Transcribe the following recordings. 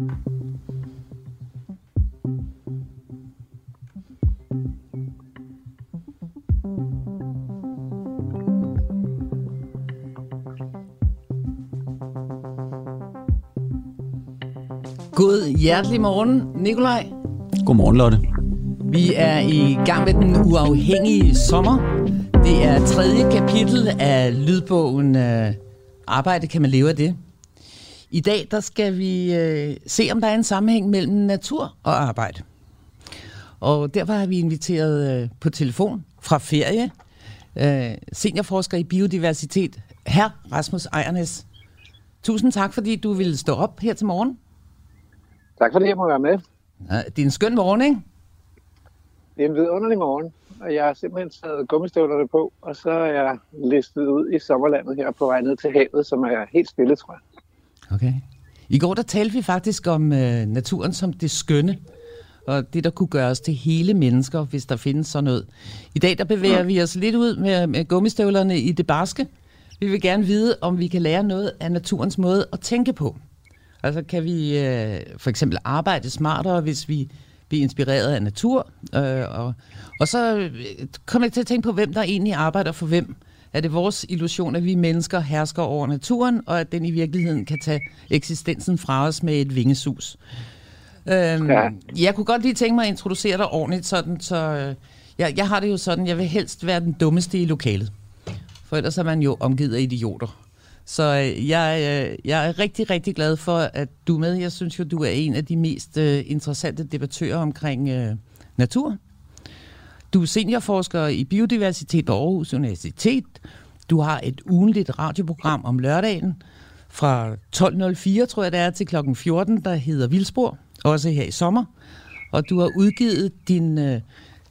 God hjertelig morgen, Nikolaj. Godmorgen, Lotte. Vi er i gang med den uafhængige sommer. Det er tredje kapitel af lydbogen øh, Arbejde kan man leve af det. I dag der skal vi øh, se, om der er en sammenhæng mellem natur og arbejde. Og derfor har vi inviteret øh, på telefon fra ferie øh, seniorforsker i biodiversitet, her Rasmus Ejernes. Tusind tak, fordi du ville stå op her til morgen. Tak fordi jeg må være med. Ja, det er en skøn morgen, ikke? Det er en vidunderlig morgen, og jeg har simpelthen taget gummistøvlerne på, og så er jeg listet ud i sommerlandet her på vej ned til havet, som er helt stille, tror jeg. Okay. I går der talte vi faktisk om øh, naturen som det skønne, og det der kunne gøre os til hele mennesker, hvis der findes sådan noget. I dag der bevæger ja. vi os lidt ud med, med gummistøvlerne i det barske. Vi vil gerne vide, om vi kan lære noget af naturens måde at tænke på. Altså kan vi øh, for eksempel arbejde smartere, hvis vi bliver inspireret af natur? Øh, og, og så øh, kommer jeg til at tænke på, hvem der egentlig arbejder for hvem. Er det vores illusion, at vi mennesker hersker over naturen, og at den i virkeligheden kan tage eksistensen fra os med et vingesus? Øhm, ja. Jeg kunne godt lige tænke mig at introducere dig ordentligt, sådan, så øh, jeg, jeg har det jo sådan, jeg vil helst være den dummeste i lokalet. For ellers er man jo omgivet af idioter. Så øh, jeg, øh, jeg er rigtig, rigtig glad for, at du er med. Jeg synes jo, du er en af de mest øh, interessante debattører omkring øh, natur. Du er seniorforsker i biodiversitet på Aarhus Universitet. Du har et ugenligt radioprogram om lørdagen fra 12.04, tror jeg det er, til kl. 14, der hedder Vildspor, også her i sommer. Og du har udgivet din, øh,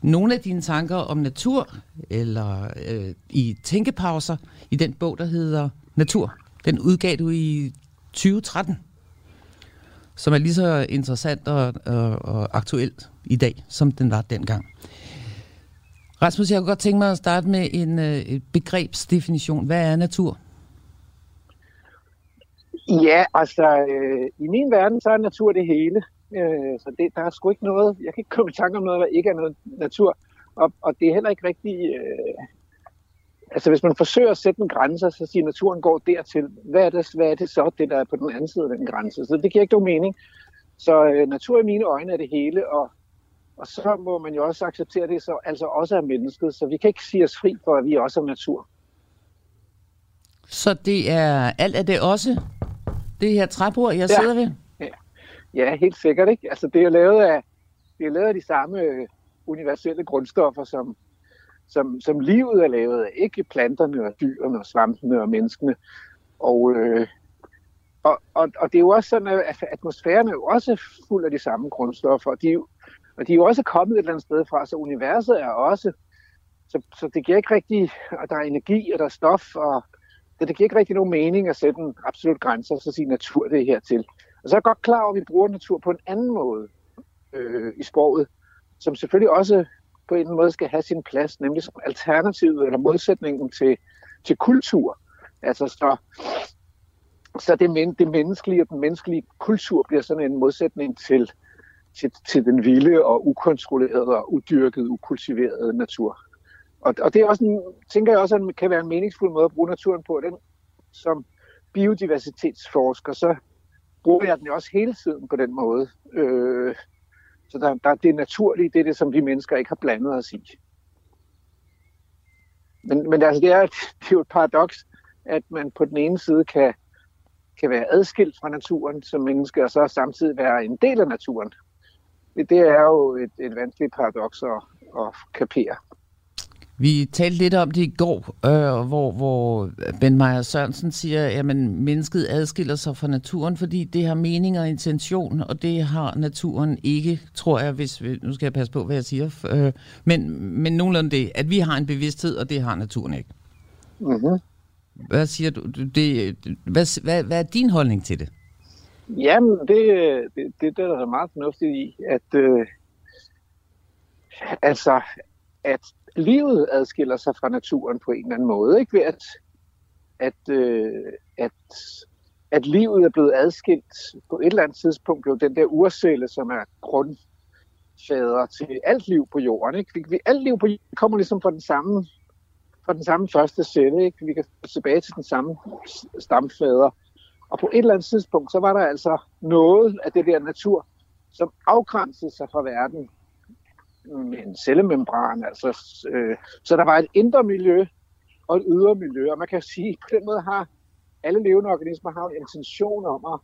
nogle af dine tanker om natur, eller øh, i tænkepauser, i den bog, der hedder Natur. Den udgav du i 2013, som er lige så interessant og, og, og aktuelt i dag, som den var dengang. Rasmus, jeg kunne godt tænke mig at starte med en øh, begrebsdefinition. Hvad er natur? Ja, altså øh, i min verden, så er natur det hele. Øh, så det, der er sgu ikke noget, jeg kan ikke komme i tanke om noget, der ikke er noget natur. Og, og det er heller ikke rigtig, øh, altså hvis man forsøger at sætte en grænse, så siger naturen går dertil. Hvad er, det, hvad er det så, det der er på den anden side af den grænse? Så det giver ikke nogen mening. Så øh, natur i mine øjne er det hele, og, og så må man jo også acceptere det, så altså også er mennesket. Så vi kan ikke sige os fri for, at vi også er natur. Så det er alt er det også det her træbord, jeg ja. sidder ved? Ja. ja, helt sikkert. Ikke? Altså, det er lavet af, det er lavet af de samme øh, universelle grundstoffer, som, som, som livet er lavet af. Ikke planterne og dyrene og svampene og menneskene. Og, øh, og, og, og det er jo også sådan, at atmosfæren er jo også fuld af de samme grundstoffer. De, og de er jo også kommet et eller andet sted fra, så universet er også. Så, så det giver ikke rigtig, og der er energi, og der er stof, og det, det giver ikke rigtig nogen mening at sætte en absolut grænse og så sige natur det her til. Og så er jeg godt klar over, at vi bruger natur på en anden måde øh, i sproget, som selvfølgelig også på en måde skal have sin plads, nemlig som alternativet eller modsætningen til, til kultur. Altså så, så det, men, det menneskelige og den menneskelige kultur bliver sådan en modsætning til, til, til den vilde og ukontrollerede og udyrkede, ukultiverede natur. Og, og det er også en, tænker jeg også, at kan være en meningsfuld måde at bruge naturen på. Den, som biodiversitetsforsker, så bruger jeg den jo også hele tiden på den måde. Øh, så der, der, det er naturligt, det er det, som vi mennesker ikke har blandet os i. Men, men altså, det, er, det er jo et paradoks, at man på den ene side kan, kan være adskilt fra naturen som menneske, og så samtidig være en del af naturen. Det, er jo et, et vanskeligt paradoks at, at kapere. Vi talte lidt om det i går, øh, hvor, hvor Ben Meyer Sørensen siger, at mennesket adskiller sig fra naturen, fordi det har mening og intention, og det har naturen ikke, tror jeg, hvis vi, nu skal jeg passe på, hvad jeg siger, øh, men, men nogenlunde det, at vi har en bevidsthed, og det har naturen ikke. Mm-hmm. Hvad siger du? Det, hvad, hvad, hvad er din holdning til det? Jamen, det, det, det, det er der meget fornuftigt i, at øh, altså, at livet adskiller sig fra naturen på en eller anden måde, ikke ved at, at, øh, at at livet er blevet adskilt. På et eller andet tidspunkt blev den der urcelle, som er grundfader til alt liv på jorden. Ikke? Vi, alt liv på jorden kommer ligesom fra den samme, fra den samme første celle. Ikke? Vi kan tilbage til den samme stamfader. Og på et eller andet tidspunkt, så var der altså noget af det der natur, som afgrænsede sig fra verden med en cellemembran. Altså, øh, så der var et indre miljø og et ydre miljø. Og man kan sige, at på den måde har alle levende organismer har en intention om at,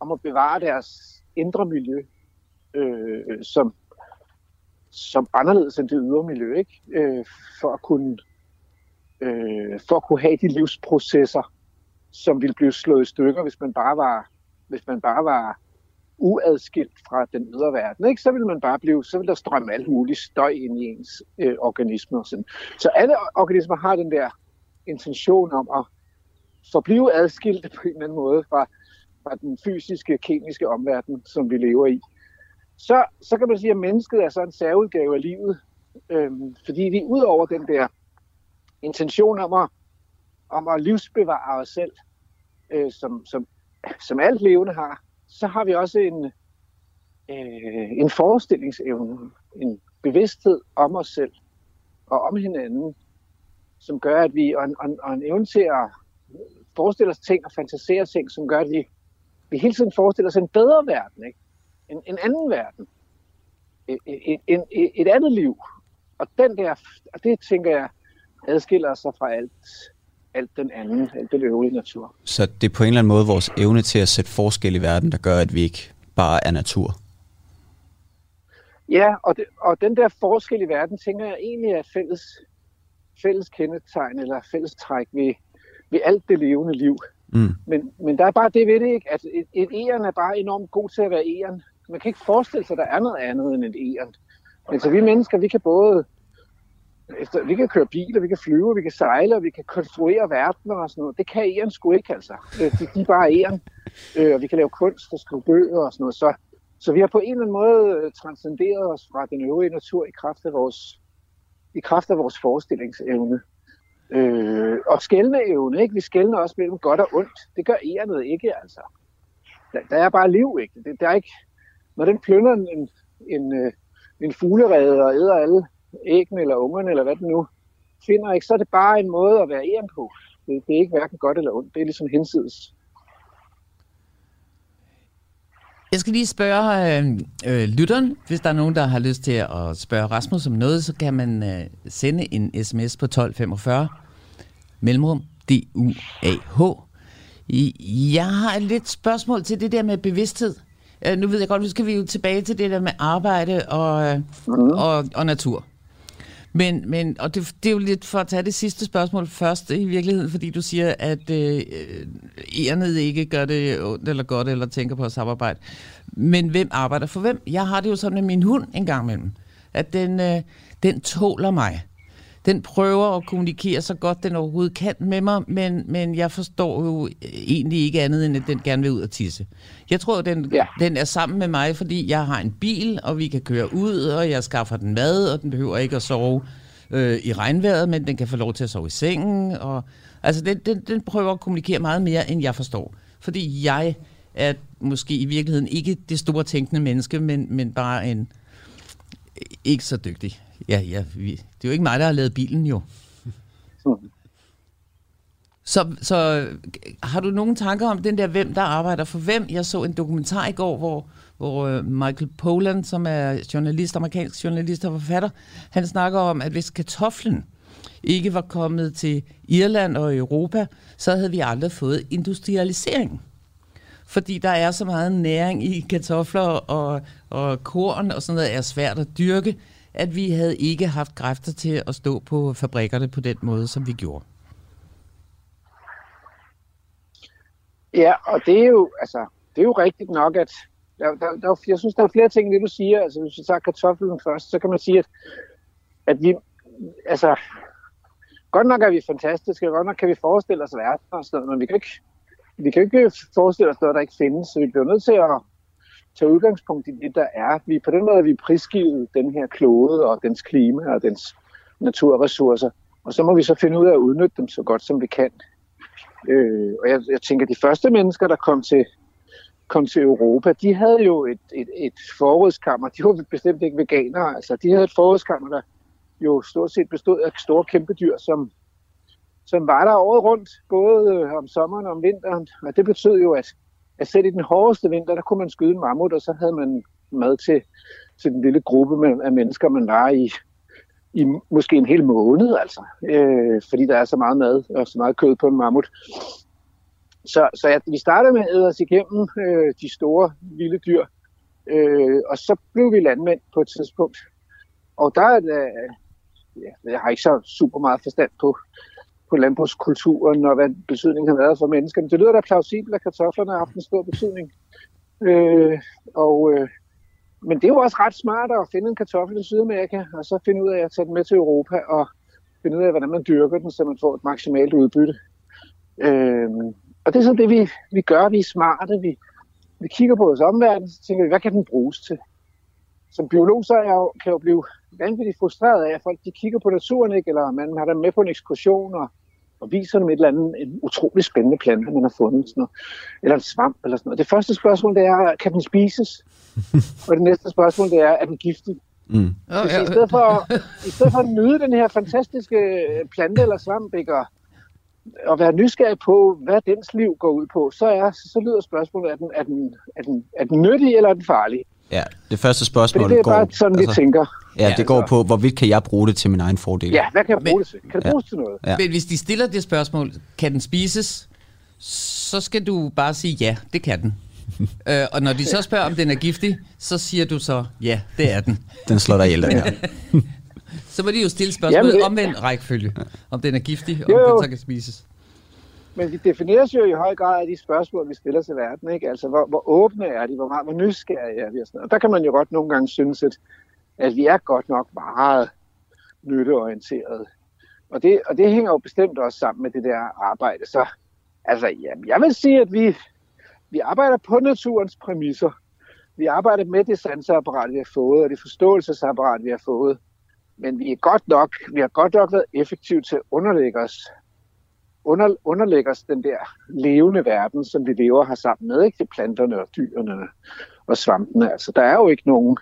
om at bevare deres indre miljø øh, som, som anderledes end det ydre miljø, ikke? Øh, for at kunne øh, for at kunne have de livsprocesser, som ville blive slået i stykker, hvis man bare var, hvis man bare var uadskilt fra den ydre verden, ikke? så vil man bare blive, så vil der strømme alt muligt støj ind i ens øh, og Sådan. Så alle organismer har den der intention om at forblive adskilte på en eller anden måde fra, fra den fysiske, kemiske omverden, som vi lever i. Så, så kan man sige, at mennesket er så en særudgave af livet, øhm, fordi vi ud over den der intention om at, om at livsbevare os selv, øh, som, som, som alt levende har, så har vi også en, øh, en forestillingsevne, en bevidsthed om os selv og om hinanden, som gør, at vi, og en, og, og en evne til at forestille os ting og fantasere ting, som gør, at vi, vi hele tiden forestiller os en bedre verden, ikke? En, en anden verden, et, et, et, et, e, et andet liv. Og den der, og det tænker jeg, adskiller sig fra alt alt den anden, alt den øvrige natur. Så det er på en eller anden måde vores evne til at sætte forskel i verden, der gør, at vi ikke bare er natur? Ja, og, det, og den der forskel i verden, tænker jeg egentlig er fælles, fælles kendetegn eller fælles træk ved, ved alt det levende liv. Mm. Men, men der er bare det ved det, ikke? at et, et æren er bare enormt god til at være æren. Man kan ikke forestille sig, at der er noget andet end et æren. Men så vi mennesker, vi kan både efter, vi kan køre biler, vi kan flyve, vi kan sejle, vi kan konstruere verden og sådan noget. Det kan æren sgu ikke, altså. Øh, de, de er bare æren. Øh, og vi kan lave kunst og skrive bøger og sådan noget. Så, så vi har på en eller anden måde øh, transcenderet os fra den øvrige natur i kraft af vores, i kraft af vores forestillingsevne. Øh, og skældneevne, ikke? Vi skældner også mellem godt og ondt. Det gør ærenet ikke, altså. Der, der er bare liv, ikke? Det, der er ikke... Når den plønder en, en, en, en fuglerede og æder alle æggene eller ungerne, eller hvad det nu finder, ikke, så er det bare en måde at være æren på. Det, det er ikke hverken godt eller ondt. Det er ligesom hensides. Jeg skal lige spørge øh, øh, lytteren, hvis der er nogen, der har lyst til at spørge Rasmus om noget, så kan man øh, sende en sms på 1245, mellemrum, D-U-A-H. Jeg har et lidt spørgsmål til det der med bevidsthed. Øh, nu ved jeg godt, nu skal vi jo tilbage til det der med arbejde og, mm. og, og natur. Men, men og det, det er jo lidt for at tage det sidste spørgsmål først i virkeligheden, fordi du siger, at øh, øh ærnet ikke gør det ondt eller godt, eller tænker på at samarbejde. Men hvem arbejder for hvem? Jeg har det jo sådan med min hund en gang imellem, at den, øh, den tåler mig den prøver at kommunikere så godt den overhovedet kan med mig, men, men jeg forstår jo egentlig ikke andet, end at den gerne vil ud og tisse. Jeg tror, den, ja. den er sammen med mig, fordi jeg har en bil, og vi kan køre ud, og jeg skaffer den mad, og den behøver ikke at sove øh, i regnvejret, men den kan få lov til at sove i sengen. Og, altså, den, den, den prøver at kommunikere meget mere, end jeg forstår. Fordi jeg er måske i virkeligheden ikke det store tænkende menneske, men, men bare en ikke så dygtig. Ja, ja, vi, det er jo ikke mig, der har lavet bilen jo. Så, så har du nogle tanker om den der, hvem der arbejder for hvem? Jeg så en dokumentar i går, hvor, hvor øh, Michael Poland, som er journalist, amerikansk journalist og forfatter, han snakker om, at hvis kartoflen ikke var kommet til Irland og Europa, så havde vi aldrig fået industrialisering. Fordi der er så meget næring i kartofler og, og korn og sådan noget, er svært at dyrke at vi havde ikke haft kræfter til at stå på fabrikkerne på den måde, som vi gjorde. Ja, og det er jo, altså, det er jo rigtigt nok, at der, der, der, jeg synes, der er flere ting, det du siger. Altså, hvis vi tager kartoflen først, så kan man sige, at, at vi, altså, godt nok er vi fantastiske, godt nok kan vi forestille os verden og sådan noget, men vi kan ikke, vi kan ikke forestille os noget, der ikke findes, så vi bliver nødt til at, tage udgangspunkt i det, der er. Vi, på den måde er vi prisgivet den her klode og dens klima og dens naturressourcer. Og så må vi så finde ud af at udnytte dem så godt, som vi kan. Øh, og jeg, jeg tænker, de første mennesker, der kom til, kom til Europa, de havde jo et, et, et forrådskammer. De var bestemt ikke veganere. Altså, de havde et forrådskammer, der jo stort set bestod af store kæmpe dyr, som, som var der året rundt, både øh, om sommeren og om vinteren. Og det betød jo, at, at selv i den hårdeste vinter, der kunne man skyde en mammut, og så havde man mad til, til den lille gruppe af mennesker, man var i, i måske en hel måned, altså. Øh, fordi der er så meget mad og så meget kød på en mammut. Så, så ja, vi startede med at æde os igennem øh, de store vilde dyr, øh, og så blev vi landmænd på et tidspunkt. Og der er øh, ja, jeg har ikke så super meget forstand på, på landbrugskulturen og hvad betydningen har været for menneskerne. Det lyder da plausibelt, at kartoflerne har haft en stor betydning. Øh, og, øh, men det er jo også ret smart at finde en kartoffel i Sydamerika, og så finde ud af at tage den med til Europa, og finde ud af, hvordan man dyrker den, så man får et maksimalt udbytte. Øh, og det er sådan det, vi, vi gør. Vi er smarte. Vi, vi kigger på vores omverden, så tænker vi, hvad kan den bruges til? Som biolog så er jeg jo, kan jeg jo blive vanvittigt frustreret af, at folk de kigger på naturen, ikke? eller man har dem med på en ekskursion og, og viser dem et eller andet, en utrolig spændende plante, man har fundet, sådan noget. eller en svamp, eller sådan noget. Det første spørgsmål, det er, kan den spises? og det næste spørgsmål, det er, er den giftig? Mm. Oh, ja. I, stedet for, I stedet for at nyde den her fantastiske plante eller svamp, ikke? Og, at være nysgerrig på, hvad dens liv går ud på, så, er, så lyder spørgsmålet, er den, er, den, er, den, er den nyttig eller er den farlig? Ja, det første spørgsmål Fordi det er går... bare sådan, altså, vi tænker. Ja, det ja, går på, hvorvidt kan jeg bruge det til min egen fordel? Ja, hvad kan jeg bruge men, det til? Kan det ja. bruges til noget? Ja. Men hvis de stiller det spørgsmål, kan den spises, så skal du bare sige ja, det kan den. øh, og når de så spørger, om den er giftig, så siger du så, ja, det er den. Den slår dig ihjel, ja. så må de jo stille spørgsmålet det... omvendt rækkefølge, om den er giftig, og om den så kan spises. Men de defineres jo i høj grad af de spørgsmål, vi stiller til verden. Ikke? Altså, hvor, hvor åbne er de? Hvor, meget, hvor nysgerrige er vi? Og, sådan og der kan man jo godt nogle gange synes, at, at vi er godt nok meget nytteorienterede. Og det, og det hænger jo bestemt også sammen med det der arbejde. Så altså, ja, jeg vil sige, at vi, vi arbejder på naturens præmisser. Vi arbejder med det sanseapparat, vi har fået, og det forståelsesapparat, vi har fået. Men vi er godt nok, vi har godt nok været effektive til at underlægge os under, underlægger os den der levende verden, som vi lever her sammen med, ikke? Det planterne og dyrene og svampene. Altså, der er jo ikke nogen,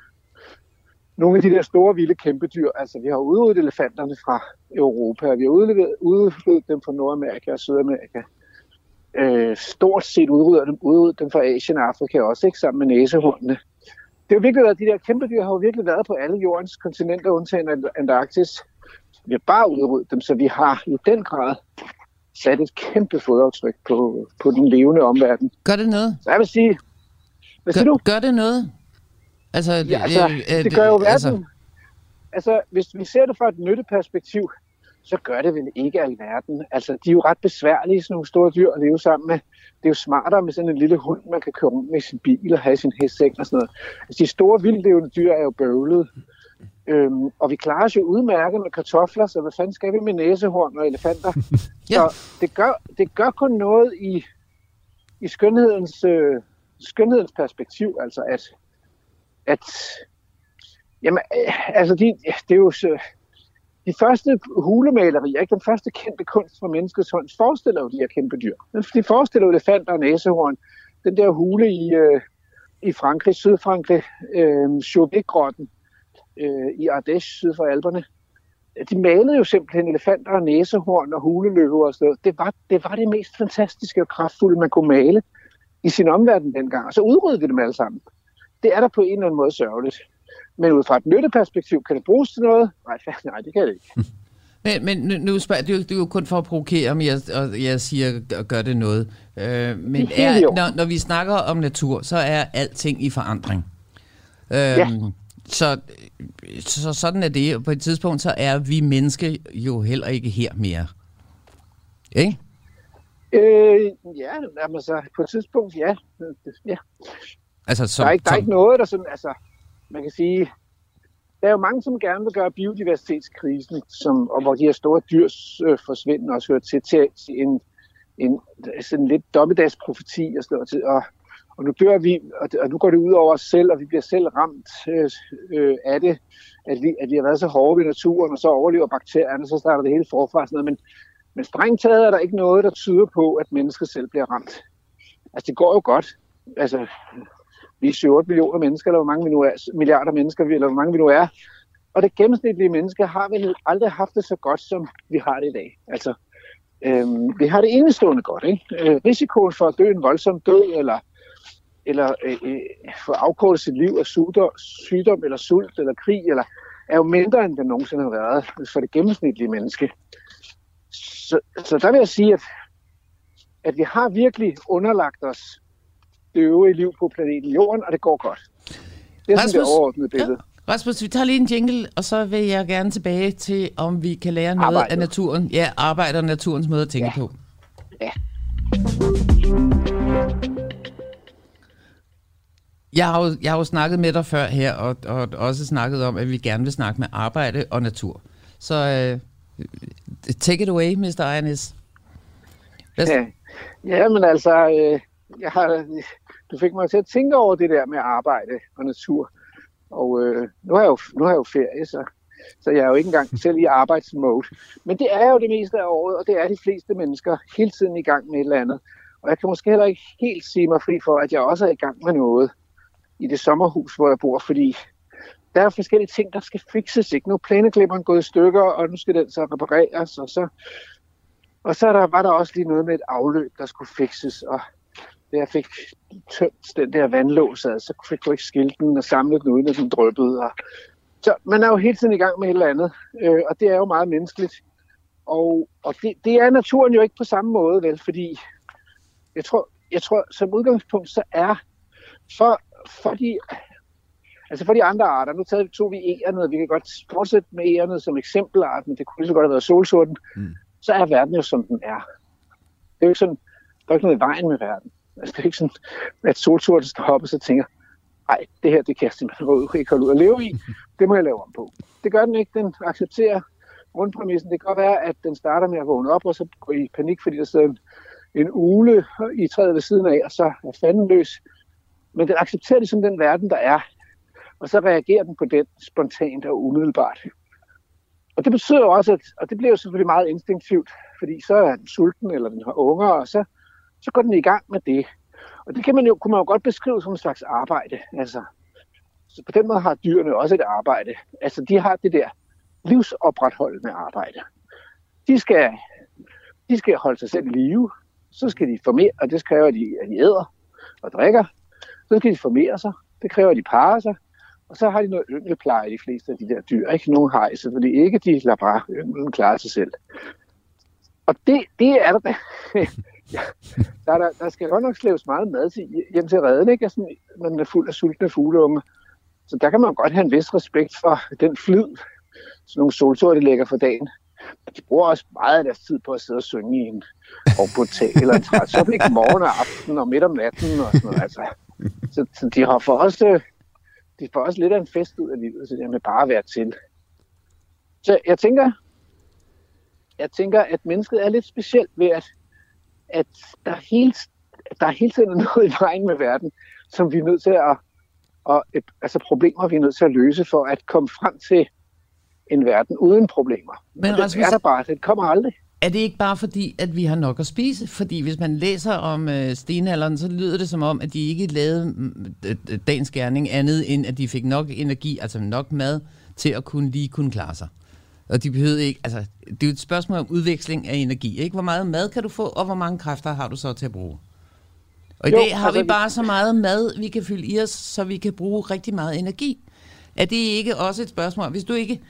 nogle af de der store, vilde kæmpe dyr. Altså, vi har udryddet elefanterne fra Europa, og vi har udryddet dem fra Nordamerika og Sydamerika. Øh, stort set udryddet dem, udryddet dem fra Asien og Afrika også, ikke? Sammen med næsehundene. Det har virkelig været, de der kæmpe dyr har jo virkelig været på alle jordens kontinenter, undtagen Antarktis. Vi har bare udryddet dem, så vi har i den grad sat et kæmpe fodaftryk på, på den levende omverden. Gør det noget? Så jeg vil sige... Hvad gør, du? Gør det noget? Altså, ja, altså det, det gør jo verden... Altså... altså, hvis vi ser det fra et nytteperspektiv, så gør det vel ikke alverden. Altså, de er jo ret besværlige, sådan nogle store dyr at leve sammen med. Det er jo smartere med sådan en lille hund, man kan køre rundt med sin bil og have sin hestseng og sådan noget. Altså, de store vildlevende dyr er jo bøvlet. Øhm, og vi klarer os jo udmærket med kartofler, så hvad fanden skal vi med næsehorn og elefanter? ja. Så det gør, det gør kun noget i, i skønhedens, øh, skønhedens perspektiv, altså at, at jamen, øh, altså de, det er jo så, de første hulemalerier, ikke den første kendte kunst fra menneskets hånd, forestiller jo de her kæmpe dyr. De forestiller jo elefanter og næsehorn. Den der hule i, øh, i Frankrig, Sydfrankrig, øh, Chauvet-grotten, øh, i Ardèche syd for Alperne. De malede jo simpelthen elefanter og næsehorn og huleløver og sådan noget. Det var, det var det mest fantastiske og kraftfulde, man kunne male i sin omverden dengang. Og så udryddede vi dem alle sammen. Det er der på en eller anden måde sørgeligt. Men ud fra et nytteperspektiv, kan det bruges til noget? Nej, nej det kan det ikke. Men, men nu, spørger det, er jo, det er jo kun for at provokere, om jeg, og jeg siger, gør det noget. Øh, men er, når, når vi snakker om natur, så er alting i forandring. Øh, ja. Så, så sådan er det. På et tidspunkt, så er vi mennesker jo heller ikke her mere. Ikke? Øh, ja, jamen, så på et tidspunkt, ja. ja. Altså, som, der, er ikke, der som... er ikke noget, der sådan, altså, man kan sige, der er jo mange, som gerne vil gøre biodiversitetskrisen, som, og hvor de her store dyrs øh, forsvinden også hører til, til en, en sådan lidt dommedagsprofeti og sådan noget. Og, og nu dør vi, og nu går det ud over os selv, og vi bliver selv ramt øh, øh, af det, at vi, at vi har været så hårde ved naturen, og så overlever bakterierne, så starter det hele forfra. Sådan noget. Men Men strengt taget er der ikke noget, der tyder på, at mennesket selv bliver ramt. Altså, det går jo godt. Altså, vi er 7 millioner mennesker, eller hvor mange vi nu er, milliarder mennesker, eller hvor mange vi nu er. Og det gennemsnitlige menneske har vel aldrig haft det så godt, som vi har det i dag. Altså, øhm, vi har det enestående godt. Ikke? Øh, risikoen for at dø en voldsom død, eller, eller øh, øh, få afkortet sit liv af sygdom, sygdom, eller sult, eller krig, eller, er jo mindre, end den nogensinde har været for det gennemsnitlige menneske. Så, så der vil jeg sige, at, at vi har virkelig underlagt os det øvrige liv på planeten Jorden, og det går godt. Det er Rasmus, sådan det overordnede billede. Ja. Rasmus, vi tager lige en jingle, og så vil jeg gerne tilbage til, om vi kan lære noget Arbejdet. af naturen. Ja, arbejder naturens måde at tænke ja. på. Ja. Jeg har, jo, jeg har jo snakket med dig før her, og, og også snakket om, at vi gerne vil snakke med arbejde og natur. Så uh, take it away, Mr. Ejernes. Ja, ja, men altså, øh, jeg har, du fik mig til at tænke over det der med arbejde og natur. Og øh, nu, har jeg jo, nu har jeg jo ferie, så, så jeg er jo ikke engang selv i arbejdsmode. Men det er jo det meste af året, og det er de fleste mennesker hele tiden i gang med et eller andet. Og jeg kan måske heller ikke helt sige mig fri for, at jeg også er i gang med noget i det sommerhus, hvor jeg bor, fordi der er forskellige ting, der skal fikses. Ikke? Nu er planeklipperen gået i stykker, og nu skal den så repareres, og så, og så der, var der også lige noget med et afløb, der skulle fikses, og da jeg fik tømt den der vandlås ad, så fik jeg ikke skilt den og samlet den uden at den drøbbede. Og... Så man er jo hele tiden i gang med et eller andet, øh, og det er jo meget menneskeligt. Og, og det, det er naturen jo ikke på samme måde, vel, fordi jeg tror, jeg tror som udgangspunkt, så er for for de, altså for de andre arter, nu tager, tog vi ærerne, og vi kan godt fortsætte med ærerne som eksempelart, men det kunne lige så godt have været solsorten, mm. så er verden jo som den er. Det er jo ikke sådan, der er ikke noget i vejen med verden. Altså, det er ikke sådan, at solsorten står op og så tænker, nej, det her, det kan jeg simpelthen ikke holde ud at leve i. Det må jeg lave om på. Det gør den ikke. Den accepterer grundpræmissen. Det kan godt være, at den starter med at vågne op, og så går i panik, fordi der sidder en, en ule i træet ved siden af, og så er fanden løs. Men den accepterer ligesom den verden, der er. Og så reagerer den på den spontant og umiddelbart. Og det betyder jo også, at, og det bliver jo selvfølgelig meget instinktivt, fordi så er den sulten, eller den har unger, og så, så går den i gang med det. Og det kan man jo, kunne man jo godt beskrive som en slags arbejde. Altså, så på den måde har dyrene også et arbejde. Altså, de har det der livsopretholdende arbejde. De skal, de skal holde sig selv i live, så skal de formere, og det kræver de, at de æder og drikker, så skal de formere sig. Det kræver, at de parer sig. Og så har de noget yngelpleje, de fleste af de der dyr. Ikke nogen hejse, fordi ikke de lader bare ynglen klare sig selv. Og det, det er der da. ja, der, der, der skal godt nok slæves meget mad til, hjem til redden, ikke? Sådan, man er fuld af sultne fugleunger. Så der kan man godt have en vis respekt for den flyd, som nogle solsorte lægger for dagen. De bruger også meget af deres tid på at sidde og synge i en og på tag eller en træt. Så ikke morgen og aften og midt om natten og sådan noget. Altså, så, så de har for os, øh, de får også lidt af en fest ud af livet, så det med bare at være til. Så jeg tænker, jeg tænker, at mennesket er lidt specielt ved, at, at der, hele, der er hele tiden noget i vejen med verden, som vi er nødt til at, og et, altså problemer, vi er nødt til at løse for at komme frem til en verden uden problemer. Men Rasmus, er der bare, det kommer aldrig. Er det ikke bare fordi, at vi har nok at spise? Fordi hvis man læser om øh, stenalderen, så lyder det som om, at de ikke lavede mm, dagens gerning andet, end at de fik nok energi, altså nok mad, til at kunne lige kunne klare sig. Og de behøvede ikke, altså, det er jo et spørgsmål om udveksling af energi, ikke? Hvor meget mad kan du få, og hvor mange kræfter har du så til at bruge? Og i jo, dag har altså, vi bare så meget mad, vi kan fylde i os, så vi kan bruge rigtig meget energi. Er det ikke også et spørgsmål? Hvis du ikke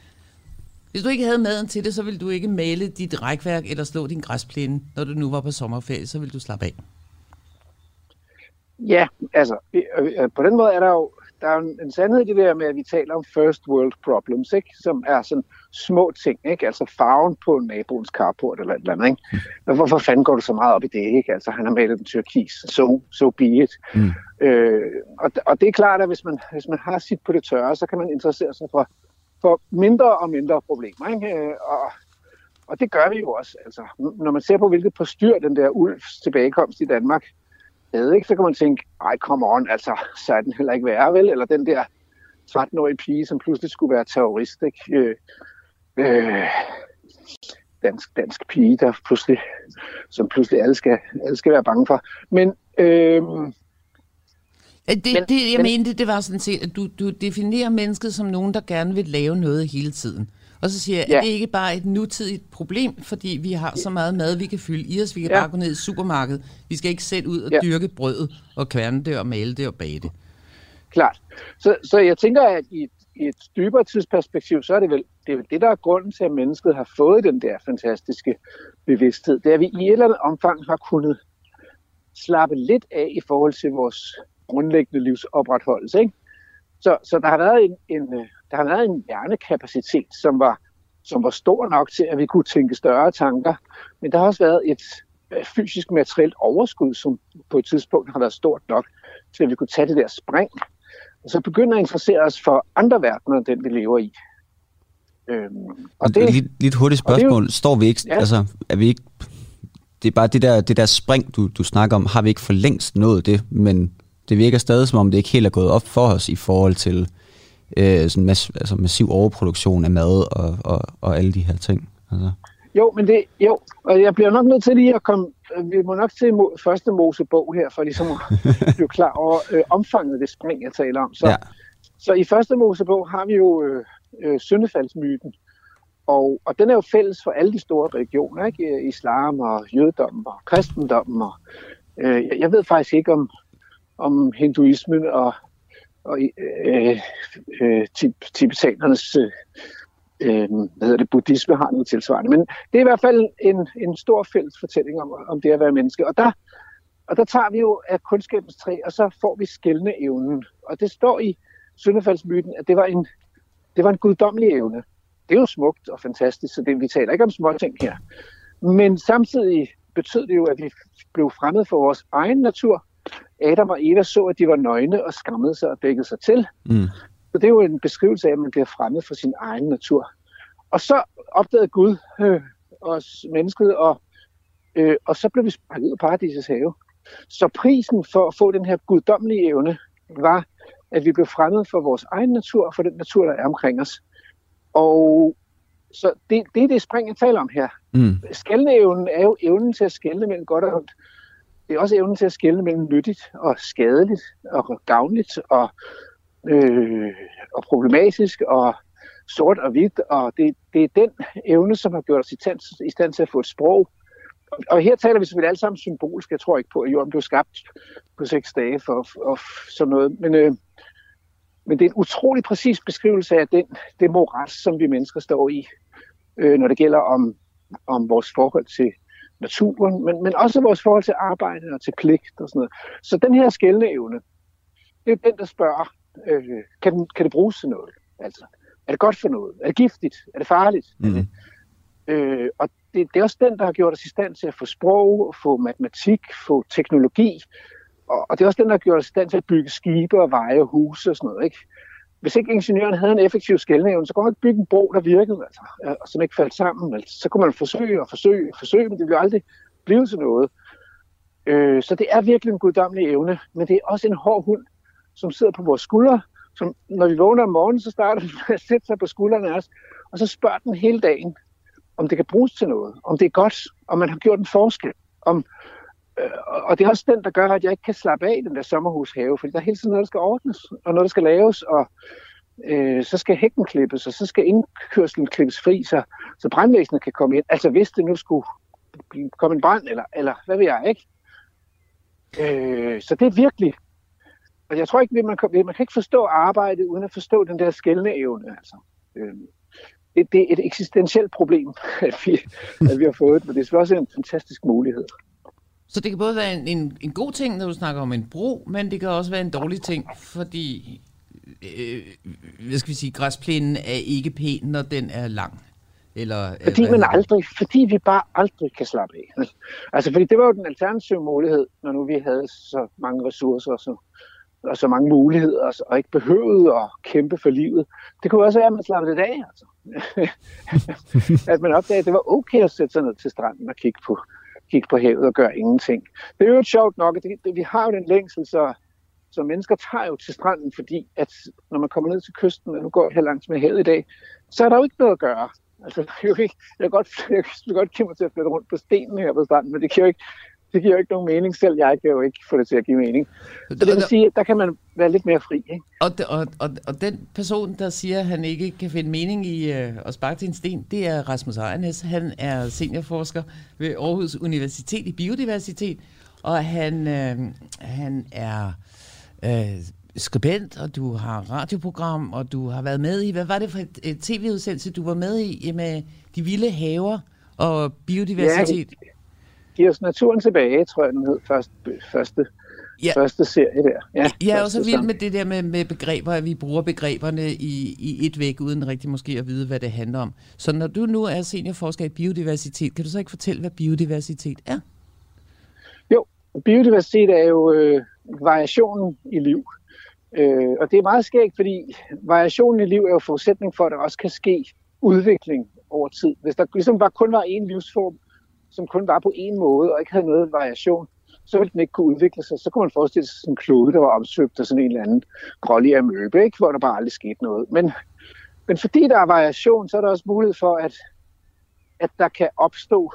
hvis du ikke havde maden til det, så ville du ikke male dit rækværk eller slå din græsplæne, når du nu var på sommerferie, så ville du slappe af. Ja, altså, på den måde er der jo der er en, en sandhed i det der med, at vi taler om first world problems, ikke? som er sådan små ting, ikke? altså farven på naboens carport eller et eller andet. Ikke? Mm. Hvorfor fanden går du så meget op i det? Ikke? Altså, han har malet en tyrkis, so, so be it. Mm. Øh, og, og det er klart, at hvis man, hvis man har sit på det tørre, så kan man interessere sig for for mindre og mindre problemer. Ikke? Øh, og, og det gør vi jo også. Altså, når man ser på, hvilket postyr den der ulvs tilbagekomst i Danmark havde, ikke, så kan man tænke, ej, come on, altså, så er den heller ikke værre, vel? Eller den der 13-årige pige, som pludselig skulle være terrorist, ikke? Øh, øh, dansk, dansk pige, der pludselig, som pludselig alle skal, alle skal være bange for. Men øh, det, men, det, jeg men, mente, det var sådan set, at du, du definerer mennesket som nogen, der gerne vil lave noget hele tiden. Og så siger jeg, ja. er det ikke bare et nutidigt problem, fordi vi har så meget mad, vi kan fylde i os, vi kan ja. bare gå ned i supermarkedet. Vi skal ikke sætte ud og ja. dyrke brødet og kværne det og male det og bage det. Klart. Så, så jeg tænker, at i et, i et dybere tidsperspektiv, så er det vel det, er vel det, der er grunden til, at mennesket har fået den der fantastiske bevidsthed. Det er, at vi i et eller andet omfang har kunnet slappe lidt af i forhold til vores grundlæggende livsopretholdelse. Ikke? Så, så der har været en, en, der har været en hjernekapacitet, som var, som var stor nok til, at vi kunne tænke større tanker. Men der har også været et øh, fysisk materielt overskud, som på et tidspunkt har været stort nok til, at vi kunne tage det der spring. Og så begynder at interessere os for andre verdener, end den vi lever i. Øhm, og det, lidt, lidt hurtigt spørgsmål. Jo, Står vi ikke, ja. altså, er vi ikke, det er bare det der, det der spring, du, du snakker om, har vi ikke for længst nået det, men det virker stadig som om, det ikke helt er gået op for os i forhold til øh, sådan mass, altså massiv overproduktion af mad og, og, og alle de her ting. Altså. Jo, men det, jo, og jeg bliver nok nødt til lige at komme, vi må nok til første Mosebog her, for ligesom at blive klar over øh, omfanget af det spring, jeg taler om. Så, ja. så i første Mosebog har vi jo øh, øh, syndefaldsmyten, og, og den er jo fælles for alle de store religioner, ikke? Islam og jødedommen og kristendommen. Og, øh, jeg ved faktisk ikke, om, om hinduismen og, og øh, øh, tibetanernes øh, øh, hvad hedder det, buddhisme har noget tilsvarende. Men det er i hvert fald en, en stor fælles fortælling om, om det at være menneske. Og der, og der tager vi jo af kundskabens træ, og så får vi skældende evnen. Og det står i syndefaldsmyten, at det var en, det var en guddommelig evne. Det er jo smukt og fantastisk, så det, vi taler ikke om små ting her. Men samtidig betød det jo, at vi blev fremmed for vores egen natur, Adam og Eva så, at de var nøgne og skammede sig og dækkede sig til. Mm. Så det er jo en beskrivelse af, at man bliver fremmed for sin egen natur. Og så opdagede Gud øh, os mennesket, og, øh, og så blev vi sparket ud af paradisets have. Så prisen for at få den her guddommelige evne var, at vi blev fremmed for vores egen natur og for den natur, der er omkring os. Og så det, det er det spring, jeg taler om her. Mm. Skældneevnen er jo evnen til at skælne mellem godt og ondt det er også evnen til at skelne mellem nyttigt og skadeligt og gavnligt og, øh, og problematisk og sort og hvidt. Og det, det er den evne, som har gjort os i stand, i stand til at få et sprog. Og her taler vi selvfølgelig alle sammen symbolisk. Jeg tror ikke på, at jorden blev skabt på seks dage for, for sådan noget. Men, øh, men det er en utrolig præcis beskrivelse af den, det moras, som vi mennesker står i, øh, når det gælder om, om vores forhold til naturen, men, men også vores forhold til arbejde og til pligt og sådan noget. Så den her skældende evne, det er den, der spørger, øh, kan, den, kan det bruges til noget? Altså, er det godt for noget? Er det giftigt? Er det farligt? Mm. Er det, øh, og det, det er også den, der har gjort os i stand til at få sprog, få matematik, få teknologi, og, og det er også den, der har gjort os i stand til at bygge skibe og veje og huse og sådan noget. Ikke? Hvis ikke ingeniøren havde en effektiv skældnævn, så kunne man ikke bygge en bro, der virkede, altså, og som ikke faldt sammen. Altså, så kunne man forsøge og forsøge og forsøge, men det ville aldrig blive til noget. Øh, så det er virkelig en guddommelig evne, men det er også en hård hund, som sidder på vores skuldre, som når vi vågner om morgenen, så starter den med at sætte sig på skuldrene af os, og så spørger den hele dagen, om det kan bruges til noget, om det er godt, om man har gjort en forskel, om, Øh, og det er også den, der gør, at jeg ikke kan slappe af i den der sommerhushave, fordi der er hele tiden noget, der skal ordnes, og noget, der skal laves, og øh, så skal hækken klippes, og så skal indkørslen klippes fri, så, så brandvæsenet kan komme ind. Altså hvis det nu skulle komme en brand, eller, eller hvad ved jeg, ikke? Øh, så det er virkelig... Og jeg tror ikke, man kan, man kan ikke forstå arbejdet, uden at forstå den der skældende evne. Altså. Øh, det, det er et eksistentielt problem, at vi, at vi har fået, men det er også en fantastisk mulighed. Så det kan både være en, en, en god ting, når du snakker om en bro, men det kan også være en dårlig ting, fordi øh, hvad skal vi sige, græsplænen er ikke pæn, når den er lang. Eller, fordi man aldrig, fordi vi bare aldrig kan slappe af. Altså, fordi det var jo den alternative mulighed, når nu vi havde så mange ressourcer og så, og så mange muligheder, og, og ikke behøvede at kæmpe for livet. Det kunne også være, at man slappede det af, altså. at man opdagede, at det var okay at sætte sig ned til stranden og kigge på, kigge på havet og gøre ingenting. Det er jo sjovt nok, at det, det, vi har jo den længsel, så, så mennesker tager jo til stranden, fordi at når man kommer ned til kysten, og nu går jeg her langs med havet i dag, så er der jo ikke noget at gøre. Altså, jeg, kan, jeg, kan godt, jeg kan godt kæmpe til at flytte rundt på stenen her på stranden, men det kan jo ikke, det giver jo ikke nogen mening selv. Jeg kan jo ikke få det til at give mening. Så det vil sige, at der kan man være lidt mere fri. Ikke? Og, og, og, og den person, der siger, at han ikke kan finde mening i øh, at sparke til en sten, det er Rasmus Ejernes. Han er seniorforsker ved Aarhus Universitet i biodiversitet, og han, øh, han er øh, skribent, og du har radioprogram, og du har været med i, hvad var det for et, et tv-udsendelse, du var med i med de vilde haver og biodiversitet? Ja, Giv os naturen tilbage, tror jeg, den hed første, første, ja. første serie der. Ja, jeg er også vild med det der med, med begreber, at vi bruger begreberne i, i et væk, uden rigtig måske at vide, hvad det handler om. Så når du nu er seniorforsker i biodiversitet, kan du så ikke fortælle, hvad biodiversitet er? Jo, biodiversitet er jo øh, variationen i liv. Øh, og det er meget skægt, fordi variationen i liv er jo forudsætning for, at der også kan ske udvikling over tid. Hvis der ligesom bare kun var én livsform, som kun var på én måde og ikke havde noget variation, så ville den ikke kunne udvikle sig. Så kunne man forestille sig sådan en klode, der var omsøgt af sådan en eller anden grålig amøbe, ikke? hvor der bare aldrig skete noget. Men, men fordi der er variation, så er der også mulighed for, at, at der kan opstå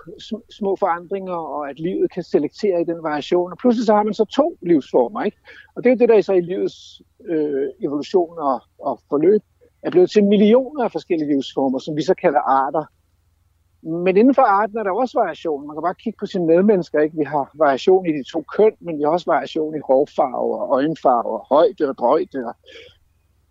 små forandringer, og at livet kan selektere i den variation. Og pludselig så har man så to livsformer. Ikke? Og det er det, der så i livets øh, evolution og, og forløb er blevet til millioner af forskellige livsformer, som vi så kalder arter. Men inden for arten er der også variation. Man kan bare kigge på sine medmennesker. Ikke? Vi har variation i de to køn, men vi har også variation i hårfarve og øjenfarve og højde og drøjde. Og,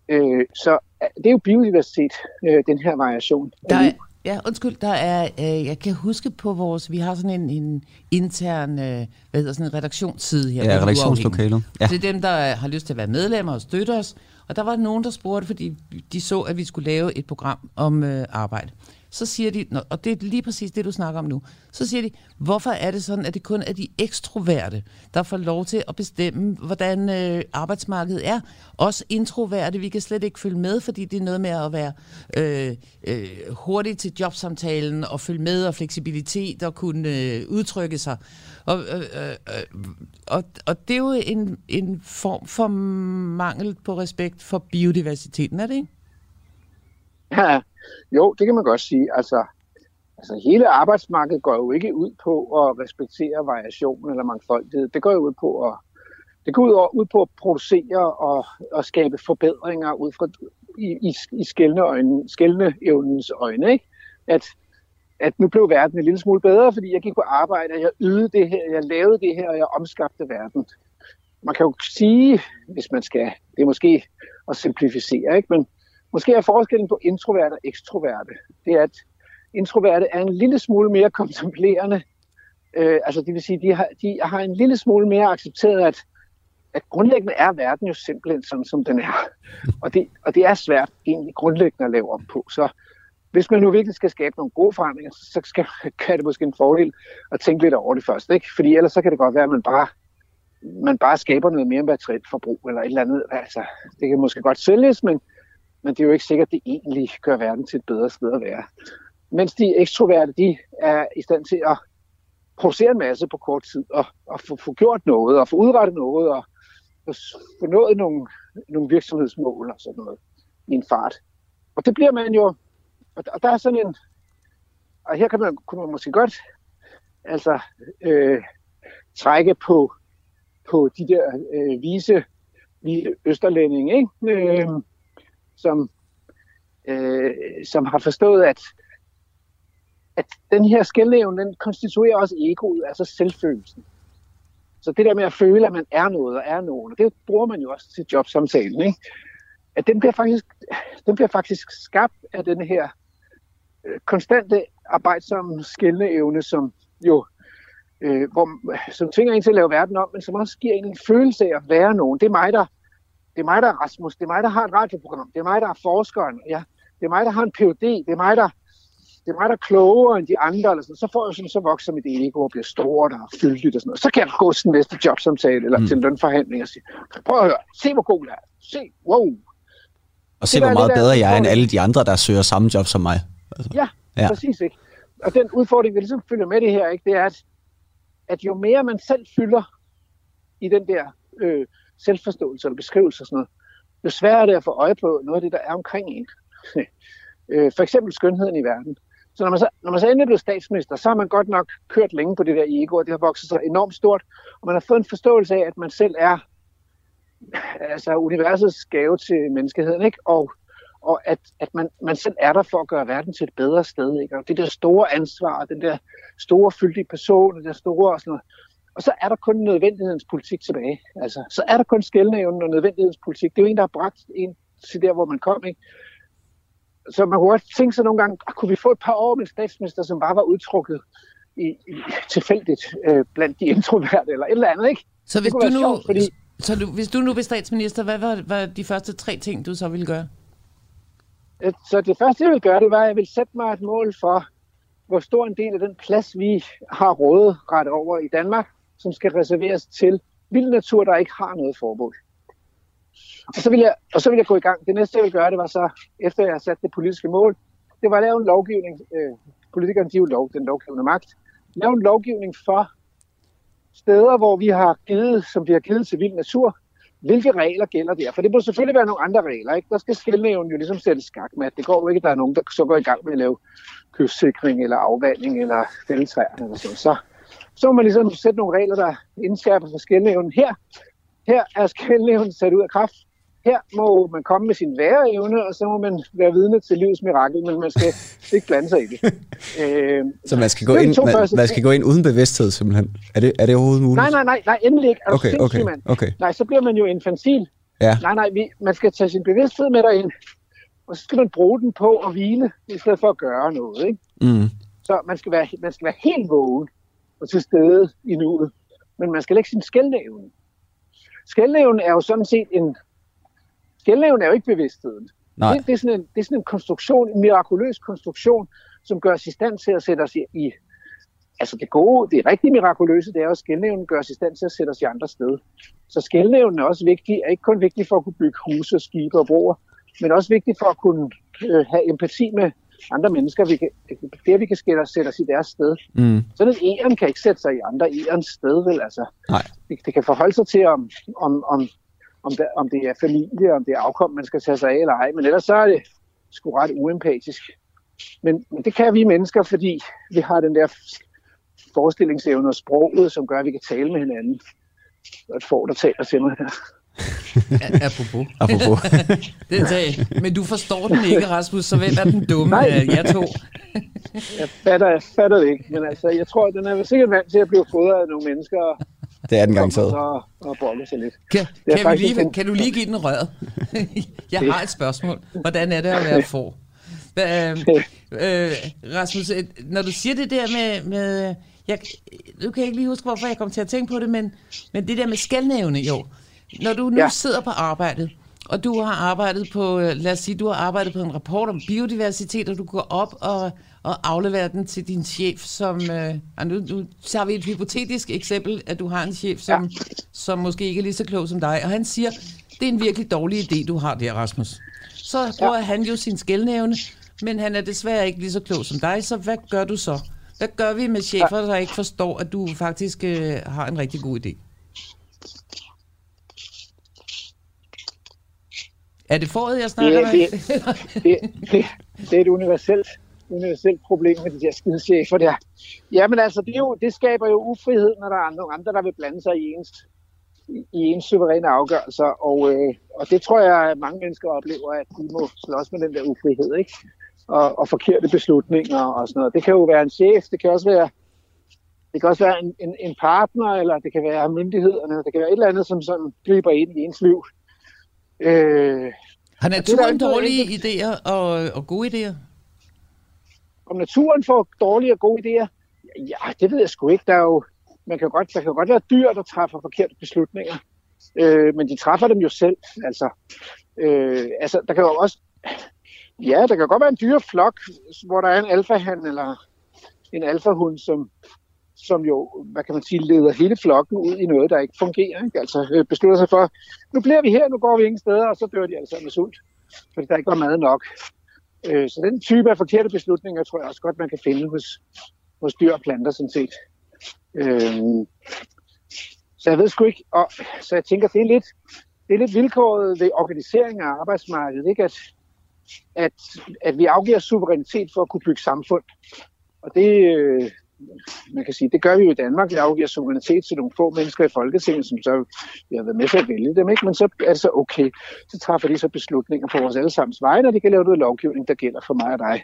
øh, så det er jo biodiversitet, øh, den her variation. Der er, ja, undskyld, der er, øh, jeg kan huske på vores, vi har sådan en, en intern, øh, hvad hedder sådan en redaktionsside her. Ja, redaktionslokalet. Ja. Det er dem, der har lyst til at være medlemmer og støtte os. Og der var nogen, der spurgte, fordi de så, at vi skulle lave et program om øh, arbejde så siger de, og det er lige præcis det, du snakker om nu, så siger de, hvorfor er det sådan, at det kun er de ekstroverte, der får lov til at bestemme, hvordan øh, arbejdsmarkedet er. Også introverte, vi kan slet ikke følge med, fordi det er noget med at være øh, øh, hurtig til jobsamtalen og følge med og fleksibilitet og kunne øh, udtrykke sig. Og, øh, øh, øh og, og det er jo en, en form for mangel på respekt for biodiversiteten, er det ikke? Ja, jo, det kan man godt sige. Altså, altså hele arbejdsmarkedet går jo ikke ud på at respektere variation eller mangfoldighed. Det går jo ud på at det går ud, ud på at producere og, og skabe forbedringer ud fra i, i, i skældne, øjne, skældne evnens øjne. Ikke? At, at nu blev verden en lille smule bedre, fordi jeg gik på arbejde, og jeg ydede det her, jeg lavede det her, og jeg omskabte verden. Man kan jo sige, hvis man skal, det er måske at simplificere, ikke? men Måske er forskellen på introverte og ekstroverte, det er, at introverte er en lille smule mere kontemplerende. Øh, altså det vil sige, de har, de har en lille smule mere accepteret, at, at grundlæggende er verden jo simpelthen sådan, som den er. Og det, og det er svært egentlig grundlæggende at lave om på. Så hvis man nu virkelig skal skabe nogle gode forandringer, så skal, kan det måske en fordel at tænke lidt over det først. Ikke? Fordi ellers så kan det godt være, at man bare, man bare skaber noget mere materielt forbrug eller et eller andet. Altså, det kan måske godt sælges, men men det er jo ikke sikkert, at det egentlig gør verden til et bedre sted at være. Mens de ekstroverte, de er i stand til at producere en masse på kort tid, og, og få, få gjort noget, og få udrettet noget, og få nået nogle, nogle virksomhedsmål og sådan noget i en fart. Og det bliver man jo, og, og der er sådan en, og her kan man, kunne man måske godt altså øh, trække på, på de der øh, vise, vise østerlændinge, ikke? Øh, som, øh, som har forstået, at, at den her skældnævn, den konstituerer også egoet, altså selvfølelsen. Så det der med at føle, at man er noget og er nogen, det bruger man jo også til jobsamtalen, ikke? At den bliver faktisk, den bliver faktisk skabt af den her øh, konstante arbejdsomme skældneevne, som jo øh, hvor, som tvinger en til at lave verden om, men som også giver en en følelse af at være nogen. Det er mig, der det er mig, der er Rasmus, det er mig, der har et radioprogram, det er mig, der er forskeren, ja, det er mig, der har en PhD, det er mig, der, det er mig, der er klogere end de andre, eller sådan. så får jeg sådan, så vokser mit ego og bliver stort og fyldigt og sådan noget. Så kan jeg gå til næste jobsamtale eller mm. til en lønforhandling og sige, prøv at høre, se hvor god jeg er, se, wow. Og se, hvor meget bedre jeg er end alle de andre, der søger samme job som mig. Altså. Ja, ja, præcis ikke. Og den udfordring, vi ligesom følger med det her, ikke, det er, at, at jo mere man selv fylder i den der øh, selvforståelse eller beskrivelse og sådan noget, jo sværere er det at få øje på noget af det, der er omkring en. Øh, for eksempel skønheden i verden. Så når man så, når man så endelig blev statsminister, så har man godt nok kørt længe på det der ego, og det har vokset sig enormt stort, og man har fået en forståelse af, at man selv er altså universets gave til menneskeheden, ikke? Og, og at, at man, man selv er der for at gøre verden til et bedre sted, ikke? Og det der store ansvar, den der store fyldige person, den der store og sådan noget. Og så er der kun nødvendighedens politik tilbage. Altså, så er der kun skældnævnen og nødvendighedens politik. Det er jo en, der har bragt en til der, hvor man kom, ikke? så man kunne godt tænke sig nogle gange, at ah, kunne vi få et par år med en statsminister, som bare var udtrukket i, i tilfældigt øh, blandt de introverte eller et eller andet, ikke? Så hvis du nu, sjovt, fordi... så du, hvis du nu blev statsminister, hvad var, var de første tre ting, du så ville gøre? Så det første, jeg ville gøre, det var, at jeg ville sætte mig et mål for, hvor stor en del af den plads, vi har rådet ret over i Danmark, som skal reserveres til vild natur, der ikke har noget formål. Og så, vil jeg, og så vil jeg gå i gang. Det næste, jeg vil gøre, det var så, efter jeg har sat det politiske mål, det var at lave en lovgivning. Øh, politikerne, de er jo lov, den lovgivende magt. Lave en lovgivning for steder, hvor vi har givet, som vi har givet til vild natur, hvilke regler gælder der? For det må selvfølgelig være nogle andre regler. Ikke? Der skal skældnævnen jo ligesom sætte skak med. Det går jo ikke, at der er nogen, der så går i gang med at lave kystsikring eller afvanding eller fælletræer eller sådan. Så, så må man ligesom sætte nogle regler, der indskærper for skældnævnen. Her, her er skældnævnen sat ud af kraft her må man komme med sin væreevne, og så må man være vidne til livets mirakel, men man skal ikke blande sig i det. Øh, så man skal, gå ind, man, man skal gå ind uden bevidsthed simpelthen? Er det, er det overhovedet muligt? Nej, nej, nej, nej endelig ikke. Er okay, okay, okay. Nej, så bliver man jo infantil. Ja. Nej, nej, vi, man skal tage sin bevidsthed med derind, og så skal man bruge den på at hvile, i stedet for at gøre noget. Ikke? Mm. Så man skal, være, man skal være helt vågen og til stede i nuet, men man skal lægge sin skældnævne. Skældnævnen er jo sådan set en Skældnævn er jo ikke bevidstheden. Nej. Det, det, er sådan en, det er sådan en konstruktion, en mirakuløs konstruktion, som gør os i stand til at sætte os i, i altså det gode, det rigtig mirakuløse, det er at skældnævnen gør os i stand til at sætte os i andre steder. Så skældnævnen er også vigtig, er ikke kun vigtig for at kunne bygge huse, skibe og broer, men også vigtig for at kunne øh, have empati med andre mennesker. Vi kan, det, vi kan skætte os, sætte os i deres sted. Mm. Sådan en æren kan ikke sætte sig i andre ærens sted, vel? Altså, Nej. Det, det, kan forholde sig til, om, om, om om det, om det er familie, om det er afkom, man skal tage sig af eller ej. Men ellers så er det sgu ret uempatisk. Men, men det kan vi mennesker, fordi vi har den der forestillingsevne og sproget, som gør, at vi kan tale med hinanden. Og et får, der taler til mig her. Apropos. Apropos. det er Men du forstår den ikke, Rasmus, så hvem er den dumme af jer to? jeg, fatter, jeg fatter det ikke, men altså, jeg tror, den er sikkert vant til at blive fodret af nogle mennesker, det er den gang taget. Og, og sig lidt. Kan, kan, vi lige, kan du lige give den røret? jeg har et spørgsmål. Hvordan er det at være for? Øh, øh, Rasmus, øh, når du siger det der med... med jeg, nu kan jeg ikke lige huske, hvorfor jeg kom til at tænke på det, men, men det der med skældnævne, jo. Når du nu ja. sidder på arbejdet, og du har arbejdet på, øh, lad os sige, du har arbejdet på en rapport om biodiversitet, og du går op og, og afleverer den til din chef, som, øh, nu, nu har vi et hypotetisk eksempel, at du har en chef, som, ja. som måske ikke er lige så klog som dig, og han siger, det er en virkelig dårlig idé, du har der, Rasmus. Så bruger ja. han jo sin skældnævne, men han er desværre ikke lige så klog som dig, så hvad gør du så? Hvad gør vi med chefer, der ikke forstår, at du faktisk øh, har en rigtig god idé? Er det foråret, jeg snakker det, det, det, det, det er et universelt, universelt problem med de der skide chefer der. Jamen altså, det, er jo, det skaber jo ufrihed, når der er andre, andre der vil blande sig i ens, i ens suveræne afgørelser. Og, øh, og det tror jeg, at mange mennesker oplever, at de må slås med den der ufrihed, ikke? Og, og forkerte beslutninger og sådan noget. Det kan jo være en chef, det kan også være det kan også være en, en, en partner, eller det kan være myndighederne, det kan være et eller andet, som sådan griber ind i ens liv. Øh, Har naturen dårlige idéer og, og gode idéer? Om naturen får dårlige og gode idéer? Ja, det ved jeg sgu ikke. Der, er jo, man kan godt, der kan godt være dyr, der træffer forkerte beslutninger. Øh, men de træffer dem jo selv. Altså, øh, altså, der kan jo også... Ja, der kan godt være en dyreflok, hvor der er en alfahan eller en alfahund, som, som jo, hvad kan man sige, leder hele flokken ud i noget, der ikke fungerer. Ikke? Altså øh, beslutter sig for, nu bliver vi her, nu går vi ingen steder, og så dør de altså med sult, fordi der ikke var mad nok. Øh, så den type af forkerte beslutninger, tror jeg også godt, man kan finde hos, hos dyr og planter, sådan set. Øh, så jeg ved sgu ikke, og, så jeg tænker, det er lidt, det er lidt vilkåret ved organisering af arbejdsmarkedet, ikke? At, at, at vi afgiver suverænitet for at kunne bygge samfund. Og det, øh, man kan sige, det gør vi jo i Danmark. Vi afgiver suverænitet til nogle få mennesker i Folketinget, som så vi har været med til at vælge dem, ikke? men så er det så okay. Så træffer de så beslutninger på vores allesammens vegne, og de kan lave noget lovgivning, der gælder for mig og dig.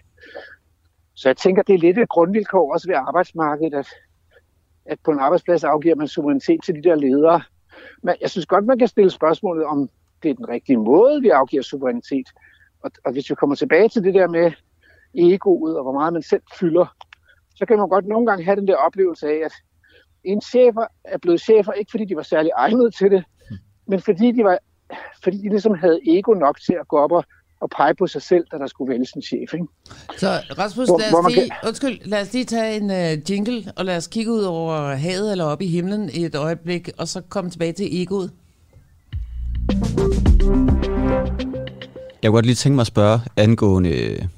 Så jeg tænker, det er lidt et grundvilkår også ved arbejdsmarkedet, at, at på en arbejdsplads afgiver man suverænitet til de der ledere. Men jeg synes godt, man kan stille spørgsmålet om, det er den rigtige måde, vi afgiver suverænitet. Og, og hvis vi kommer tilbage til det der med egoet og hvor meget man selv fylder, så kan man godt nogle gange have den der oplevelse af, at en chefer er blevet chefer, ikke fordi de var særlig egnet til det, men fordi de, var, fordi de ligesom havde ego nok til at gå op og, og pege på sig selv, da der skulle vælges en chef. Ikke? Så Rasmus, hvor, lad, os lige, kan... undskyld, lad os lige tage en uh, jingle, og lad os kigge ud over havet eller op i himlen i et øjeblik, og så komme tilbage til egoet. Jeg kunne godt lige tænke mig at spørge angående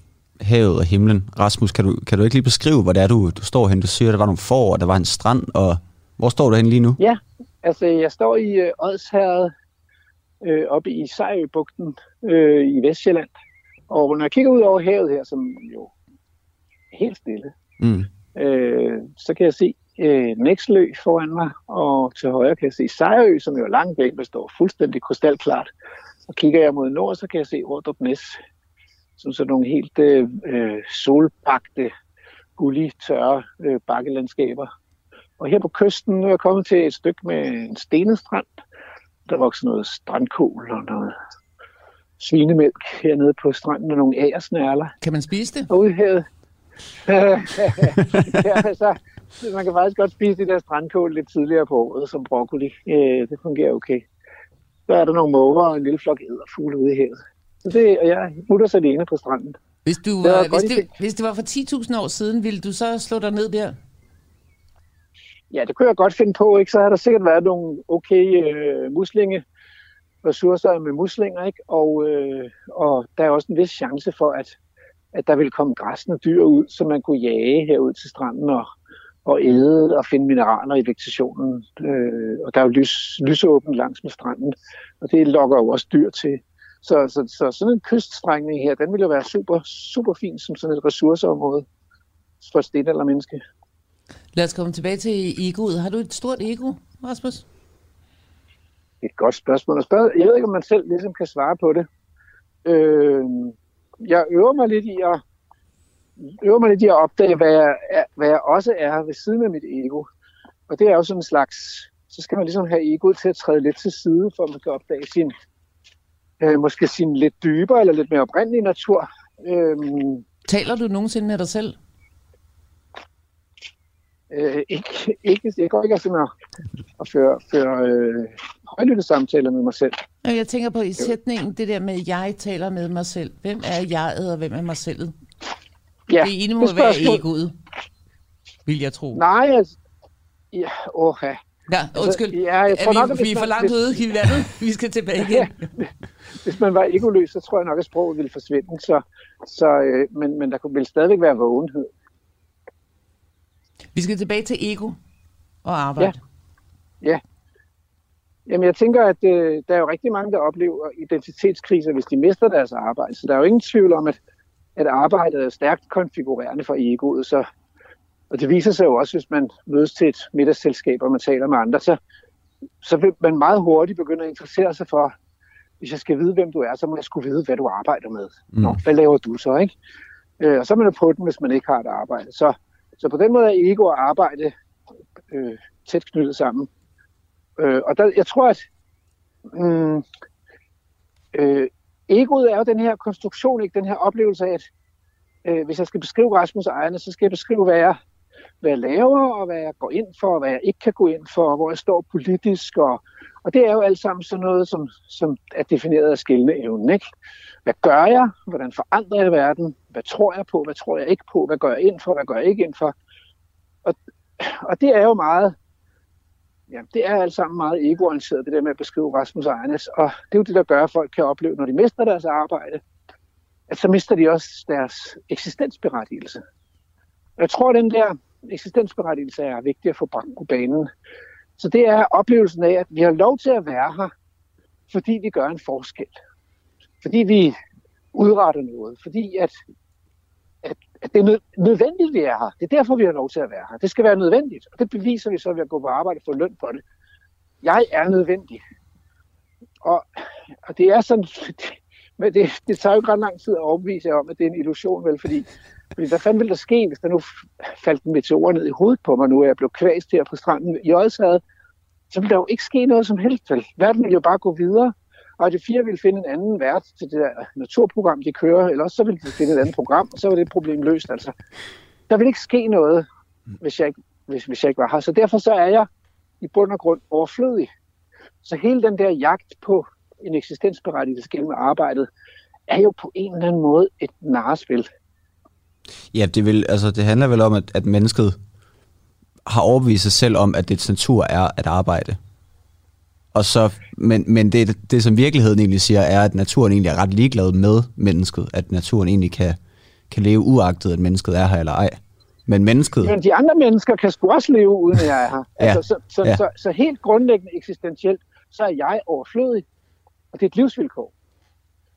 havet og himlen. Rasmus, kan du, kan du ikke lige beskrive, hvor det er, du, du står hen? Du siger, at der var nogle får, og der var en strand, og hvor står du hen lige nu? Ja, altså jeg står i øh, Odsherred, øh, oppe i Sejøbugten øh, i Vestjylland. Og når jeg kigger ud over havet her, som jo er helt stille, mm. øh, så kan jeg se øh, Nækslø foran mig, og til højre kan jeg se Sejø, som jo er langt væk, men står fuldstændig krystalklart. Og kigger jeg mod nord, så kan jeg se Ordrup Næs, som sådan nogle helt øh, øh solbagte, gullige, tørre øh, bakkelandskaber. Og her på kysten nu er jeg kommet til et stykke med en stenet strand. Der vokser noget strandkål og noget svinemælk hernede på stranden og nogle agersnærler. Kan man spise det? Og ude her, ja, så, man kan faktisk godt spise de der strandkål lidt tidligere på året som broccoli. Øh, det fungerer okay. Så er der nogle måger og en lille flok æderfugle ude i havet. Så det, og jeg mutter sig alene på stranden. Hvis, du, det hvis, det, hvis det var for 10.000 år siden, ville du så slå dig ned der? Ja, det kunne jeg godt finde på. Ikke? Så har der sikkert været nogle okay øh, muslinge ressourcer med muslinger, ikke? Og, øh, og der er også en vis chance for, at, at der vil komme græsne dyr ud, som man kunne jage herud til stranden og, og æde og finde mineraler i vegetationen. Øh, og der er jo lys, lysåbent langs med stranden, og det lokker jo også dyr til. Så, så, så sådan en kyststrækning her, den vil jo være super, super fin som sådan et ressourceområde for sten eller menneske. Lad os komme tilbage til egoet. Har du et stort ego, Rasmus? Et godt spørgsmål at spørge. Jeg ved ikke, om man selv ligesom kan svare på det. Øh, jeg øver mig lidt i at øver mig lidt i at opdage, hvad jeg, er, hvad jeg også er ved siden af mit ego. Og det er jo sådan en slags, så skal man ligesom have egoet til at træde lidt til side, for at man kan opdage sin, øh, måske sin lidt dybere eller lidt mere oprindelige natur. Øhm, Taler du nogensinde med dig selv? Øh, ikke, ikke, jeg går ikke altså med at, at føre, føre øh, højlytte samtaler med mig selv. Jeg tænker på i sætningen, det der med, at jeg taler med mig selv. Hvem er jeg, og hvem er mig selv? Ja, det ene må det være egoet, vil jeg tro. Nej, altså, ja, åh, ja. Ja, altså, undskyld. Ja, jeg tror er vi, nok, vi er for langt ude i landet. Vi skal tilbage igen. ja, hvis man var egoløs, så tror jeg nok, at sproget ville forsvinde. Så, så, øh, men, men der ville stadigvæk være vågenhed. Vi skal tilbage til ego og arbejde. Ja. ja. Jamen, jeg tænker, at øh, der er jo rigtig mange, der oplever identitetskriser, hvis de mister deres arbejde. Så der er jo ingen tvivl om, at, at arbejdet er stærkt konfigurerende for egoet. Så, og det viser sig jo også, hvis man mødes til et middagsselskab, og man taler med andre, så, så vil man meget hurtigt begynde at interessere sig for, hvis jeg skal vide, hvem du er, så må jeg skulle vide, hvad du arbejder med. Mm. Nå, hvad laver du så, ikke? Øh, og så er man på den, hvis man ikke har et arbejde. Så, så på den måde er ego og arbejde øh, tæt knyttet sammen. Øh, og der, jeg tror, at mm, øh, egoet er jo den her konstruktion, ikke den her oplevelse af, at øh, hvis jeg skal beskrive Rasmus ejerne, så skal jeg beskrive, hvad jeg, hvad jeg laver, og hvad jeg går ind for, og hvad jeg ikke kan gå ind for, og hvor jeg står politisk. Og, og det er jo alt sammen sådan noget, som, som er defineret af skældende evnen. Ikke? Hvad gør jeg? Hvordan forandrer jeg verden? Hvad tror jeg på? Hvad tror jeg ikke på? Hvad gør jeg ind for? Hvad gør jeg ikke ind for? Og, og det er jo meget ja, det er alt sammen meget egoorienteret, det der med at beskrive Rasmus Ejernes. Og det er jo det, der gør, at folk kan opleve, når de mister deres arbejde, at så mister de også deres eksistensberettigelse. Jeg tror, at den der eksistensberettigelse er vigtig at få bragt på banen. Så det er oplevelsen af, at vi har lov til at være her, fordi vi gør en forskel. Fordi vi udretter noget, fordi at, at, at det er nødvendigt, vi er her. Det er derfor, vi har lov til at være her. Det skal være nødvendigt, og det beviser vi så ved at gå på arbejde og få løn for det. Jeg er nødvendig. Og, og det er sådan, men det, det tager jo ikke ret lang tid at overbevise jer om, at det er en illusion, vel, fordi, fordi hvad fanden ville der ske, hvis der nu faldt en meteor ned i hovedet på mig, nu er jeg blevet kvæst her på stranden i Odshavet, så ville der jo ikke ske noget som helst, vel. Verden ville jo bare gå videre, og de fire vil finde en anden vært til det der naturprogram, de kører, eller også så vil de finde et andet program, og så var det problem løst, altså. Der vil ikke ske noget, hvis jeg ikke, hvis, hvis jeg ikke var her. Så derfor så er jeg i bund og grund overflødig. Så hele den der jagt på en eksistensberettigelse gennem arbejdet, er jo på en eller anden måde et narrespil. Ja, det, vil, altså, det handler vel om, at, at mennesket har overbevist sig selv om, at dets natur er at arbejde. Og så, men men det, det, som virkeligheden egentlig siger, er, at naturen egentlig er ret ligeglad med mennesket. At naturen egentlig kan, kan leve uagtet, at mennesket er her eller ej. Men mennesket... Men de andre mennesker kan sgu også leve, uden at jeg er her. ja. altså, så, så, ja. så, så, så helt grundlæggende eksistentielt, så er jeg overflødig. Og det er et livsvilkår.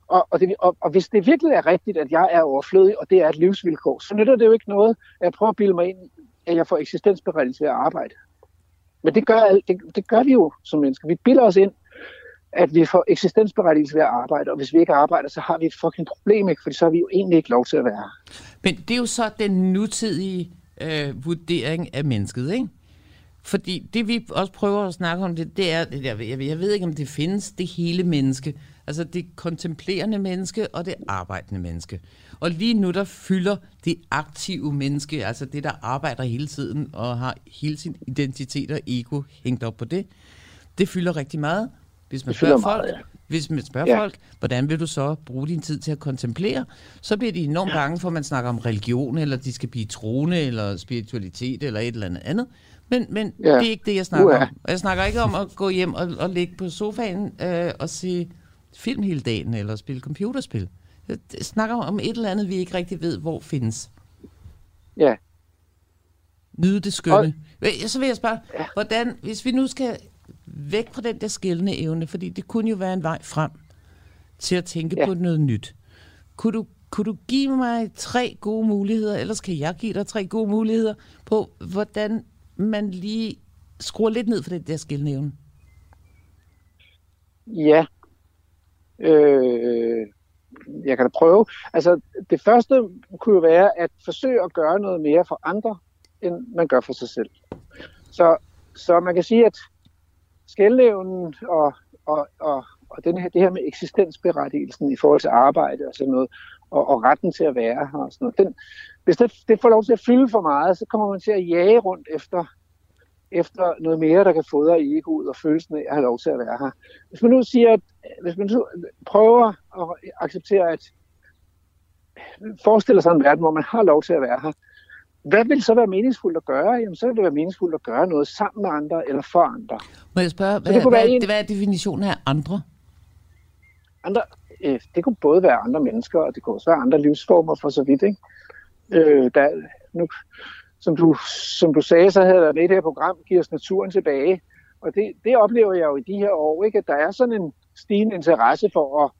Og, og, det, og, og hvis det virkelig er rigtigt, at jeg er overflødig, og det er et livsvilkår, så nytter det jo ikke noget, at jeg prøver at bilde mig ind, at jeg får eksistensberettigelse ved at arbejde. Men det gør, det, det gør vi jo som mennesker. Vi bilder os ind, at vi får eksistensberettigelse ved at arbejde, og hvis vi ikke arbejder, så har vi et fucking problem, ikke? fordi så har vi jo egentlig ikke lov til at være. Men det er jo så den nutidige øh, vurdering af mennesket, ikke? Fordi det vi også prøver at snakke om, det, det er, jeg, jeg, jeg ved ikke om det findes, det hele menneske. Altså det kontemplerende menneske og det arbejdende menneske. Og lige nu der fylder det aktive menneske, altså det der arbejder hele tiden og har hele sin identitet og ego hængt op på det, det fylder rigtig meget. Hvis man spørger folk, meget, ja. hvis man spørger ja. folk, hvordan vil du så bruge din tid til at kontemplere, så bliver de enormt bange for, at man snakker om religion, eller de skal blive troende, eller spiritualitet, eller et eller andet andet. Men, men ja. det er ikke det, jeg snakker uh, ja. om. Jeg snakker ikke om at gå hjem og, og ligge på sofaen øh, og se film hele dagen, eller spille computerspil. Jeg snakker om et eller andet, vi ikke rigtig ved, hvor findes. Ja. Nyde det skønne. Og, så vil jeg spørge, ja. hvordan, hvis vi nu skal væk fra den der skældende evne, fordi det kunne jo være en vej frem til at tænke ja. på noget nyt. Kunne du, kunne du give mig tre gode muligheder, ellers kan jeg give dig tre gode muligheder på, hvordan man lige skruer lidt ned for den der skældende Ja. Øh, jeg kan da prøve. Altså, det første kunne jo være at forsøge at gøre noget mere for andre, end man gør for sig selv. Så, så man kan sige, at skældnævnen og, og, og, og den her, det her med eksistensberettigelsen i forhold til arbejde og sådan noget, og, og retten til at være her og sådan noget, den, hvis det, det får lov til at fylde for meget, så kommer man til at jage rundt efter, efter noget mere, der kan fodre egoet og følelsen af at have lov til at være her. Hvis man nu siger, at hvis man nu prøver at acceptere, at forestiller sig en verden, hvor man har lov til at være her, hvad vil så være meningsfuldt at gøre? Jamen, så vil det være meningsfuldt at gøre noget sammen med andre eller for andre. Må jeg spørge, hvad, det hvad, hvad, en... hvad er definitionen af andre? Andre, øh, det kunne både være andre mennesker, og det kunne også være andre livsformer for så vidt. Ikke? Øh, der, nu, som, du, som du sagde, så havde jeg med i det her program, giver os naturen tilbage. Og det, det oplever jeg jo i de her år, ikke? at der er sådan en stigende interesse for at,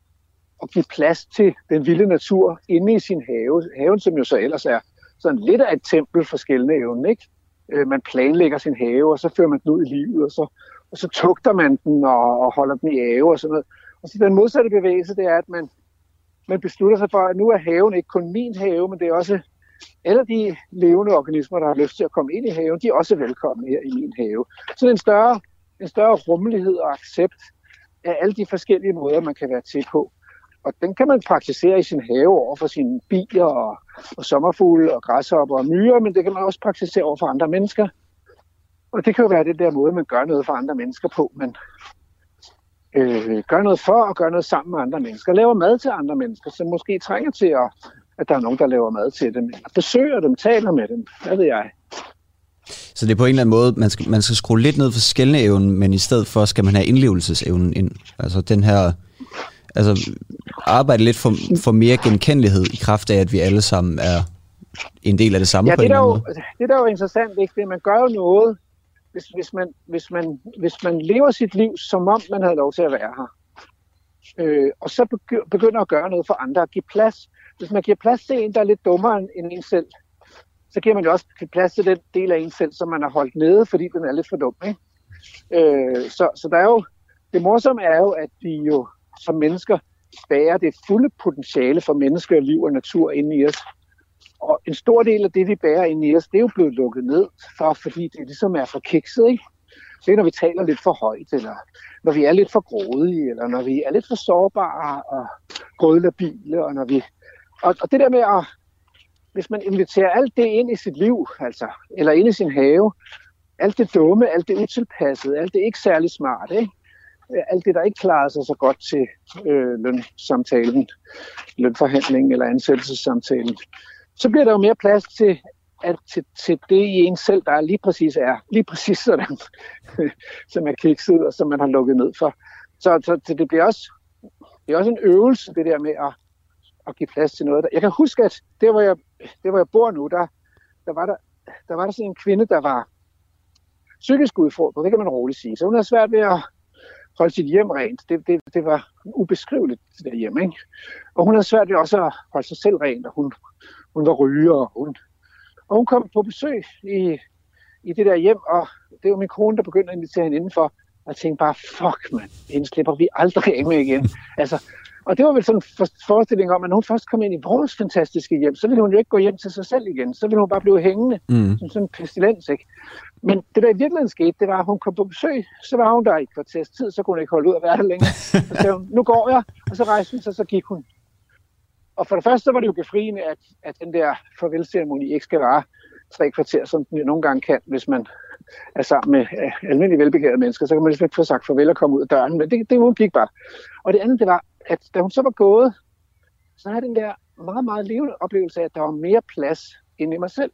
at give plads til den vilde natur inde i sin have. Haven, som jo så ellers er sådan lidt af et tempel for skældende evnen, ikke? Øh, man planlægger sin have, og så fører man den ud i livet, og så, og så tugter man den og, og holder den i have og sådan noget. Og så den modsatte bevægelse, det er, at man, man beslutter sig for, at nu er haven ikke kun min have, men det er også eller de levende organismer, der har lyst til at komme ind i haven, de er også velkomne her i min have. Så en større, en større rummelighed og accept af alle de forskellige måder, man kan være til på. Og den kan man praktisere i sin have over for sine bier og, og sommerfugle og græshopper og myrer, men det kan man også praktisere over for andre mennesker. Og det kan jo være det der måde, man gør noget for andre mennesker på. Man øh, gør noget for og gør noget sammen med andre mennesker. Laver mad til andre mennesker, som måske trænger til, at, at der er nogen, der laver mad til dem. Besøger dem, taler med dem. Hvad ved jeg. Så det er på en eller anden måde, man skal, man skal skrue lidt ned for skældneevnen, men i stedet for skal man have indlevelsesevnen ind. Altså den her altså, arbejde lidt for, for mere genkendelighed i kraft af, at vi alle sammen er en del af det samme ja, på det en eller anden måde. Det der er jo interessant, ikke? Det, man gør jo noget, hvis, hvis, man, hvis, man, hvis man lever sit liv, som om man havde lov til at være her. øh, og så begynder at gøre noget for andre, at give plads. Hvis man giver plads til en, der er lidt dummere end en selv, så giver man jo også plads til den del af en selv, som man har holdt nede, fordi den er lidt for dum. Ikke? Øh, så, så der er jo, det morsomme er jo, at vi jo som mennesker bærer det fulde potentiale for mennesker, liv og natur inde i os. Og en stor del af det, vi bærer inde i os, det er jo blevet lukket ned, for, fordi det ligesom er for kikset. Ikke? Det er, når vi taler lidt for højt, eller når vi er lidt for grådige, eller når vi er lidt for sårbare og grødlabile, og når vi... Og, og det der med at... Hvis man inviterer alt det ind i sit liv, altså, eller ind i sin have, alt det dumme, alt det utilpassede, alt det ikke særlig smart, ikke? alt det, der ikke klarer sig så godt til øh, lønsamtalen, lønforhandlingen eller ansættelsessamtalen, så bliver der jo mere plads til, at, til, til det i en selv, der lige præcis er, lige præcis sådan, som er kikset og som man har lukket ned for. Så, så, så det bliver også, det er også en øvelse, det der med at, at give plads til noget. Jeg kan huske, at det, hvor jeg, det, hvor jeg bor nu, der, der, var der, der var der sådan en kvinde, der var psykisk udfordret, det kan man roligt sige. Så hun havde svært ved at holde sit hjem rent. Det, det, det var ubeskriveligt, det der hjem. Ikke? Og hun havde svært ved også at holde sig selv rent, og hun, hun var ryger, og hun, og hun kom på besøg i, i det der hjem, og det var min kone, der begyndte at invitere hende indenfor. Og jeg tænkte bare, fuck man, hende slipper vi aldrig af med igen. altså, og det var vel sådan en forestilling om, at når hun først kom ind i vores fantastiske hjem, så ville hun jo ikke gå hjem til sig selv igen. Så ville hun bare blive hængende, mm. som sådan en pestilens, ikke? Men det, der i virkeligheden skete, det var, at hun kom på besøg. Så var hun der i kvarters tid, så kunne hun ikke holde ud at være der længere. Så sagde hun, nu går jeg, og så rejste hun sig, så gik hun. Og for det første, var det jo befriende, at, at den der farvelceremoni ikke skal vare tre kvarter, som den jo nogle gange kan, hvis man er sammen med uh, almindelige velbegærede mennesker, så kan man ligesom ikke få sagt farvel og komme ud af døren, men det, det gik bare. Og det andet, det var, at da hun så var gået, så havde den der meget, meget levende oplevelse af, at der var mere plads end i mig selv.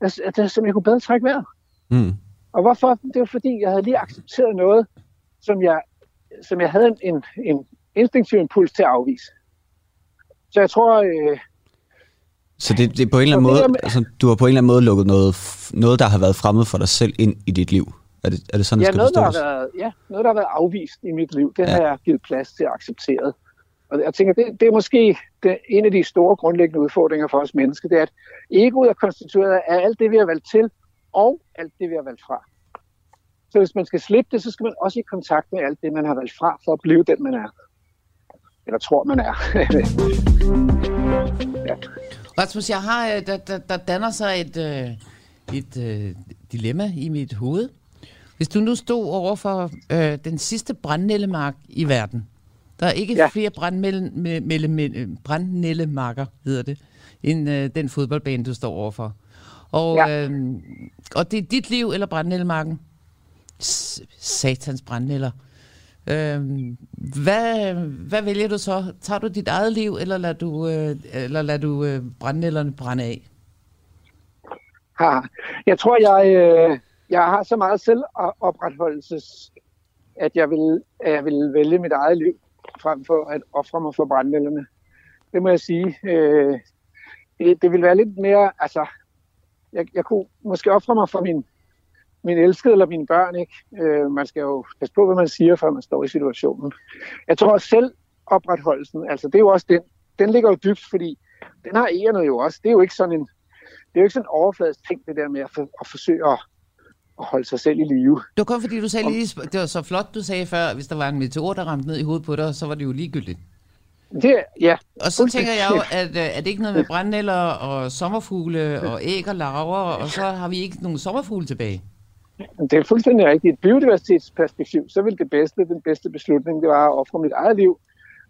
Altså, at, som jeg kunne bedre trække vejret. Mm. Og hvorfor? Det var fordi, jeg havde lige accepteret noget, som jeg, som jeg havde en, en instinktiv impuls til at afvise. Så jeg tror... Øh, så det, det er på en eller anden måde, med, altså, du har på en eller anden måde lukket noget, noget, der har været fremmed for dig selv ind i dit liv? Er det, er det sådan, ja, det skal noget, der har været, ja, noget, der har været afvist i mit liv, det ja. har jeg givet plads til at acceptere. Og jeg tænker, det, det er måske det, en af de store grundlæggende udfordringer for os mennesker, det er, at egoet er konstitueret af alt det, vi har valgt til, og alt det, vi har valgt fra. Så hvis man skal slippe det, så skal man også i kontakt med alt det, man har valgt fra, for at blive den, man er. Eller tror, man er. ja. Rasmus, jeg har, øh, der, der, der danner sig et, øh, et, et uh, dilemma i mit hoved. Hvis du nu stod over for øh, den sidste brændnællemark i verden, der er ikke ja. flere brændnællemarker, hedder det, end øh, den fodboldbane, du står overfor. Og, ja. øh, og det er dit liv eller brændnællemarken? Satans brændnæller. Øh, hvad, hvad vælger du så? Tager du dit eget liv, eller lader du, øh, eller lader du øh, brændnællerne brænde af? Ha. Jeg tror, jeg, øh, jeg har så meget selvopretholdelses, at jeg vil, at jeg vil vælge mit eget liv frem for at ofre mig for brændnælderne. Det må jeg sige. Øh, det, det vil være lidt mere, altså, jeg, jeg kunne måske ofre mig for min, min elskede eller mine børn, ikke? Øh, man skal jo passe på, hvad man siger, før man står i situationen. Jeg tror selv opretholdelsen, altså det er jo også den, den ligger jo dybt, fordi den har ærende jo også. Det er jo ikke sådan en, det er jo ikke sådan en overfladisk ting, det der med at, for, at forsøge at, at holde sig selv i live. Det var kun fordi, du sagde lige, det var så flot, du sagde før, hvis der var en meteor, der ramte ned i hovedet på dig, så var det jo ligegyldigt. Det, ja. Og så tænker jeg jo, at øh, er det ikke noget med brændnælder og sommerfugle og æg og larver, og så har vi ikke nogen sommerfugle tilbage? Det er fuldstændig rigtigt. Et biodiversitetsperspektiv, så vil det bedste, den bedste beslutning, det var at ofre mit eget liv,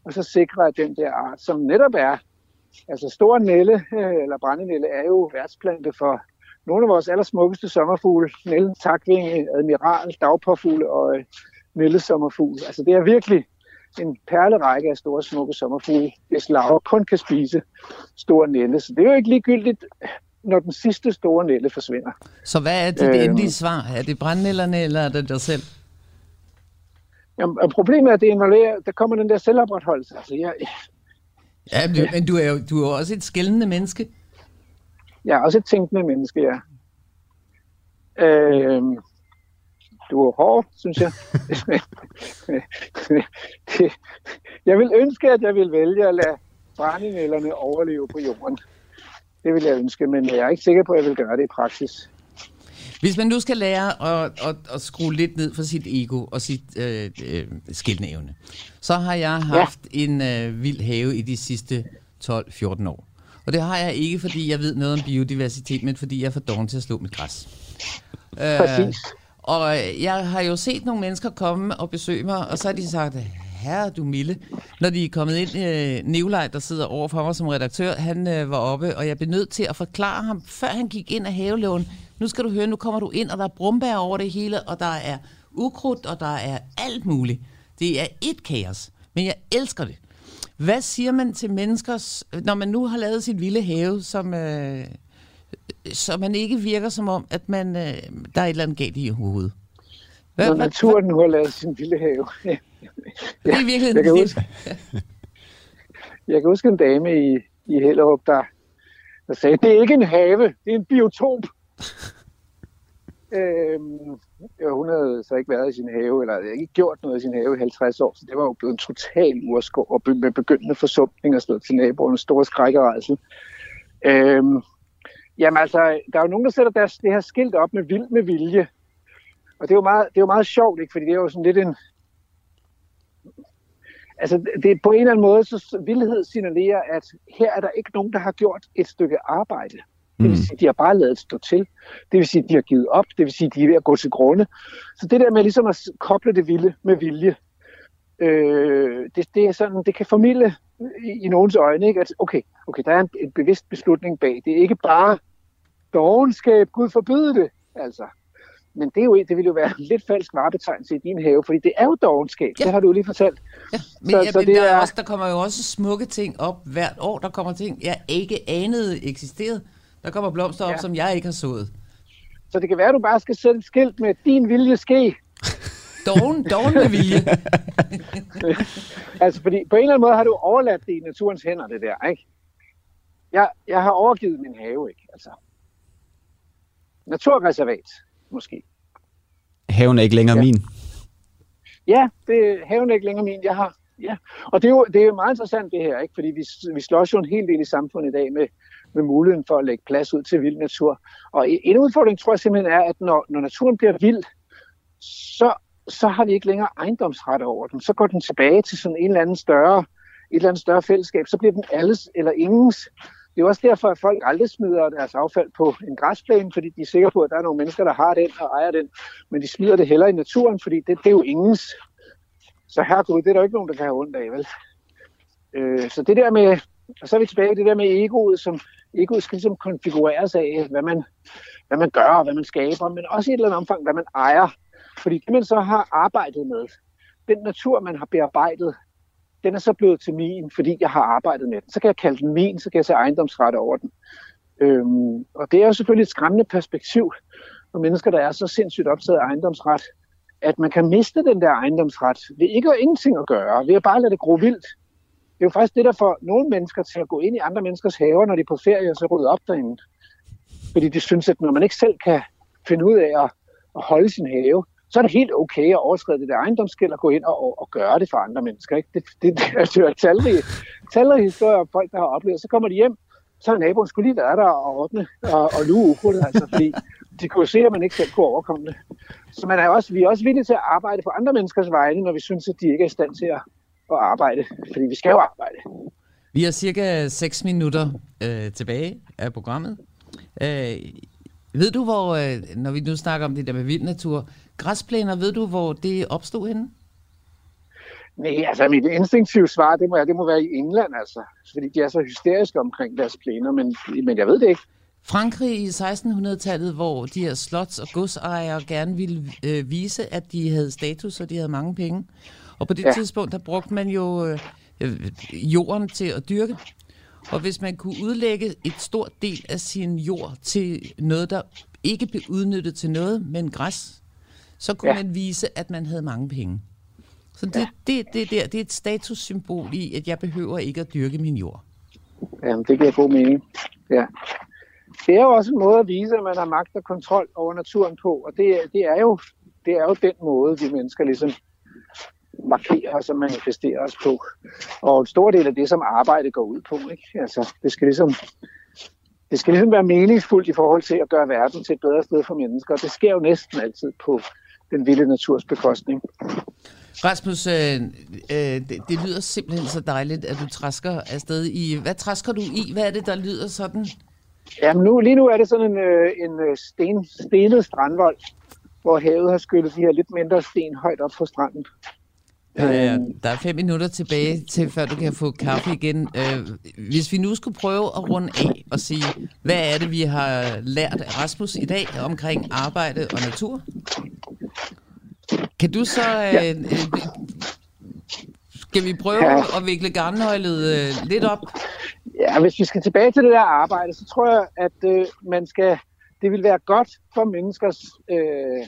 og så sikre, at den der art, som netop er, altså stor nælle, øh, eller brændenælle, er jo værtsplante for nogle af vores allersmukkeste sommerfugle, Nelle, takvinge, admiral, dagpåfugle og øh, Nelle sommerfugl. Altså det er virkelig en perlerække af store smukke sommerfugle, hvis laver kun kan spise store Nelle. Så det er jo ikke ligegyldigt, når den sidste store Nelle forsvinder. Så hvad er det øh, endelige svar? Er det brændnælderne, eller er det dig selv? Jamen, problemet er, at det involverer, der kommer den der selvopretholdelse. Altså, jeg, ja, men, men du er jo du er også et skældende menneske. Jeg er også et tænkende menneske, ja. Øh, du er hård, synes jeg. jeg vil ønske, at jeg vil vælge at lade brændinælderne overleve på jorden. Det vil jeg ønske, men jeg er ikke sikker på, at jeg vil gøre det i praksis. Hvis man nu skal lære at, at, at skrue lidt ned for sit ego og sit øh, øh, skældnævne, så har jeg haft ja. en øh, vild have i de sidste 12-14 år. Og det har jeg ikke, fordi jeg ved noget om biodiversitet, men fordi jeg er for dårlig til at slå mit græs. Præcis. Øh, og jeg har jo set nogle mennesker komme og besøge mig, og så har de sagt, herre du Mille, når de er kommet ind, øh, Nikolaj, der sidder over for mig som redaktør, han øh, var oppe, og jeg blev nødt til at forklare ham, før han gik ind af havelån, nu skal du høre, nu kommer du ind, og der er brumbær over det hele, og der er ukrudt, og der er alt muligt. Det er et kaos, men jeg elsker det. Hvad siger man til menneskers, når man nu har lavet sit vilde have, som, øh, så man ikke virker som om, at man, øh, der er et eller andet galt i hovedet? Hvad, når naturen nu har lavet sin vilde have. det er virkelig jeg, kan huske, jeg kan huske en dame i, i Hellerup, der, der sagde, det er ikke en have, det er en biotop. Øhm, øh, hun havde så ikke været i sin have, eller ikke gjort noget i sin have i 50 år, så det var jo blevet en total urskov, og med begyndende forsumpning og stået til naboerne, store skrækkerejsel. Øh, jamen altså, der er jo nogen, der sætter deres, det her skilt op med vild med vilje. Og det er jo meget, det er jo meget sjovt, ikke? fordi det er jo sådan lidt en... Altså, det er på en eller anden måde, så vildhed signalerer, at her er der ikke nogen, der har gjort et stykke arbejde. Det vil mm. sige, at de har bare lavet stå til. Det vil sige, at de har givet op. Det vil sige, at de er ved at gå til grunde. Så det der med ligesom at koble det vilde med vilje, øh, det, det, er sådan, det kan formidle i, i nogens øjne, ikke? at okay, okay, der er en, en bevidst beslutning bag. Det er ikke bare dogenskab, Gud forbyde det, altså. Men det, er jo, det vil jo være en lidt falsk varebetegnelse i din have, fordi det er jo dogenskab. Ja. Det har du jo lige fortalt. Ja, men, så, ja, så men det der, er... også, der kommer jo også smukke ting op hvert år. Der kommer ting, jeg ikke anede eksisterede. Der kommer blomster op, ja. som jeg ikke har sået. Så det kan være, at du bare skal sætte et skilt med din vilje ske. Dogen, dogen med vilje. altså, fordi på en eller anden måde har du overladt det i naturens hænder, det der, ikke? Jeg, jeg har overgivet min have, ikke? Altså, naturreservat, måske. Haven er ikke længere ja. min. Ja, det, haven er ikke længere min. Jeg har, ja. Og det er, jo, det er jo meget interessant det her, ikke? fordi vi, vi slås jo en hel del i samfundet i dag med, med muligheden for at lægge plads ud til vild natur. Og en udfordring tror jeg simpelthen er, at når, når naturen bliver vild, så, så har vi ikke længere ejendomsret over den. Så går den tilbage til sådan en eller anden større, et eller andet større fællesskab. Så bliver den alles eller ingens. Det er også derfor, at folk aldrig smider deres affald på en græsplæne, fordi de er sikre på, at der er nogle mennesker, der har den og ejer den. Men de smider det heller i naturen, fordi det, det er jo ingens. Så herregud, det er der jo ikke nogen, der kan have ondt af, vel? Øh, så det der med, og så er vi tilbage i det der med egoet, som egoet skal ligesom konfigureres af, hvad man, hvad man gør og hvad man skaber, men også i et eller andet omfang, hvad man ejer. Fordi det, man så har arbejdet med, den natur, man har bearbejdet, den er så blevet til min, fordi jeg har arbejdet med den. Så kan jeg kalde den min, så kan jeg se ejendomsret over den. Øhm, og det er jo selvfølgelig et skræmmende perspektiv for mennesker, der er så sindssygt optaget af ejendomsret, at man kan miste den der ejendomsret ved ikke at ingenting at gøre, ved at bare lade det gro vildt. Det er jo faktisk det, der får nogle mennesker til at gå ind i andre menneskers haver, når de er på ferie, og så rydde op derinde. Fordi de synes, at når man ikke selv kan finde ud af at, at holde sin have, så er det helt okay at overskride det der ejendomsgæld og gå ind og, og, og gøre det for andre mennesker. Ikke? Det, det, det, altså, det er talrige, talrige historier om folk, der har oplevet. Så kommer de hjem, så har naboen skulle lige være der og ordne og, og luge ukrudtet, altså, fordi de kunne se, at man ikke selv kunne overkomme det. Så man er også, vi er også villige til at arbejde på andre menneskers vegne, når vi synes, at de ikke er i stand til at, at arbejde, fordi vi skal jo arbejde. Vi har cirka 6 minutter øh, tilbage af programmet. Øh, ved du, hvor, øh, når vi nu snakker om det der med vild natur, græsplæner, ved du, hvor det opstod henne? Nej, altså mit instinktive svar, det må, det må være i England, altså. Fordi de er så hysteriske omkring deres plæner, men, men jeg ved det ikke. Frankrig i 1600-tallet, hvor de her slots- og godsejere gerne ville øh, vise, at de havde status, og de havde mange penge. Og på det ja. tidspunkt, der brugte man jo øh, jorden til at dyrke. Og hvis man kunne udlægge et stort del af sin jord til noget, der ikke blev udnyttet til noget, men græs, så kunne ja. man vise, at man havde mange penge. Så det, ja. det, det, det, det er et statussymbol i, at jeg behøver ikke at dyrke min jord. Jamen, det giver god mening. Ja. Det er jo også en måde at vise, at man har magt og kontrol over naturen på, og det, det er jo det er jo den måde, vi mennesker ligesom markerer os og manifesterer os på. Og en stor del af det, som arbejde går ud på, ikke? Altså, det skal ligesom det skal ligesom være meningsfuldt i forhold til at gøre verden til et bedre sted for mennesker. Det sker jo næsten altid på den vilde naturs bekostning. Rasmus, øh, øh, det, det lyder simpelthen så dejligt, at du træsker afsted i... Hvad træsker du i? Hvad er det, der lyder sådan? Jamen nu, lige nu er det sådan en, øh, en øh, sten, stenet strandvold, hvor havet har skyllet de her lidt mindre sten højt op på stranden. Øh, der er fem minutter tilbage til, før du kan få kaffe igen. Øh, hvis vi nu skulle prøve at runde af og sige, hvad er det, vi har lært af Rasmus i dag omkring arbejde og natur? Kan du så... Øh, øh, skal vi prøve ja. at vikle garnnøglet øh, lidt op? Ja, hvis vi skal tilbage til det der arbejde, så tror jeg, at øh, man skal, det vil være godt for menneskers øh,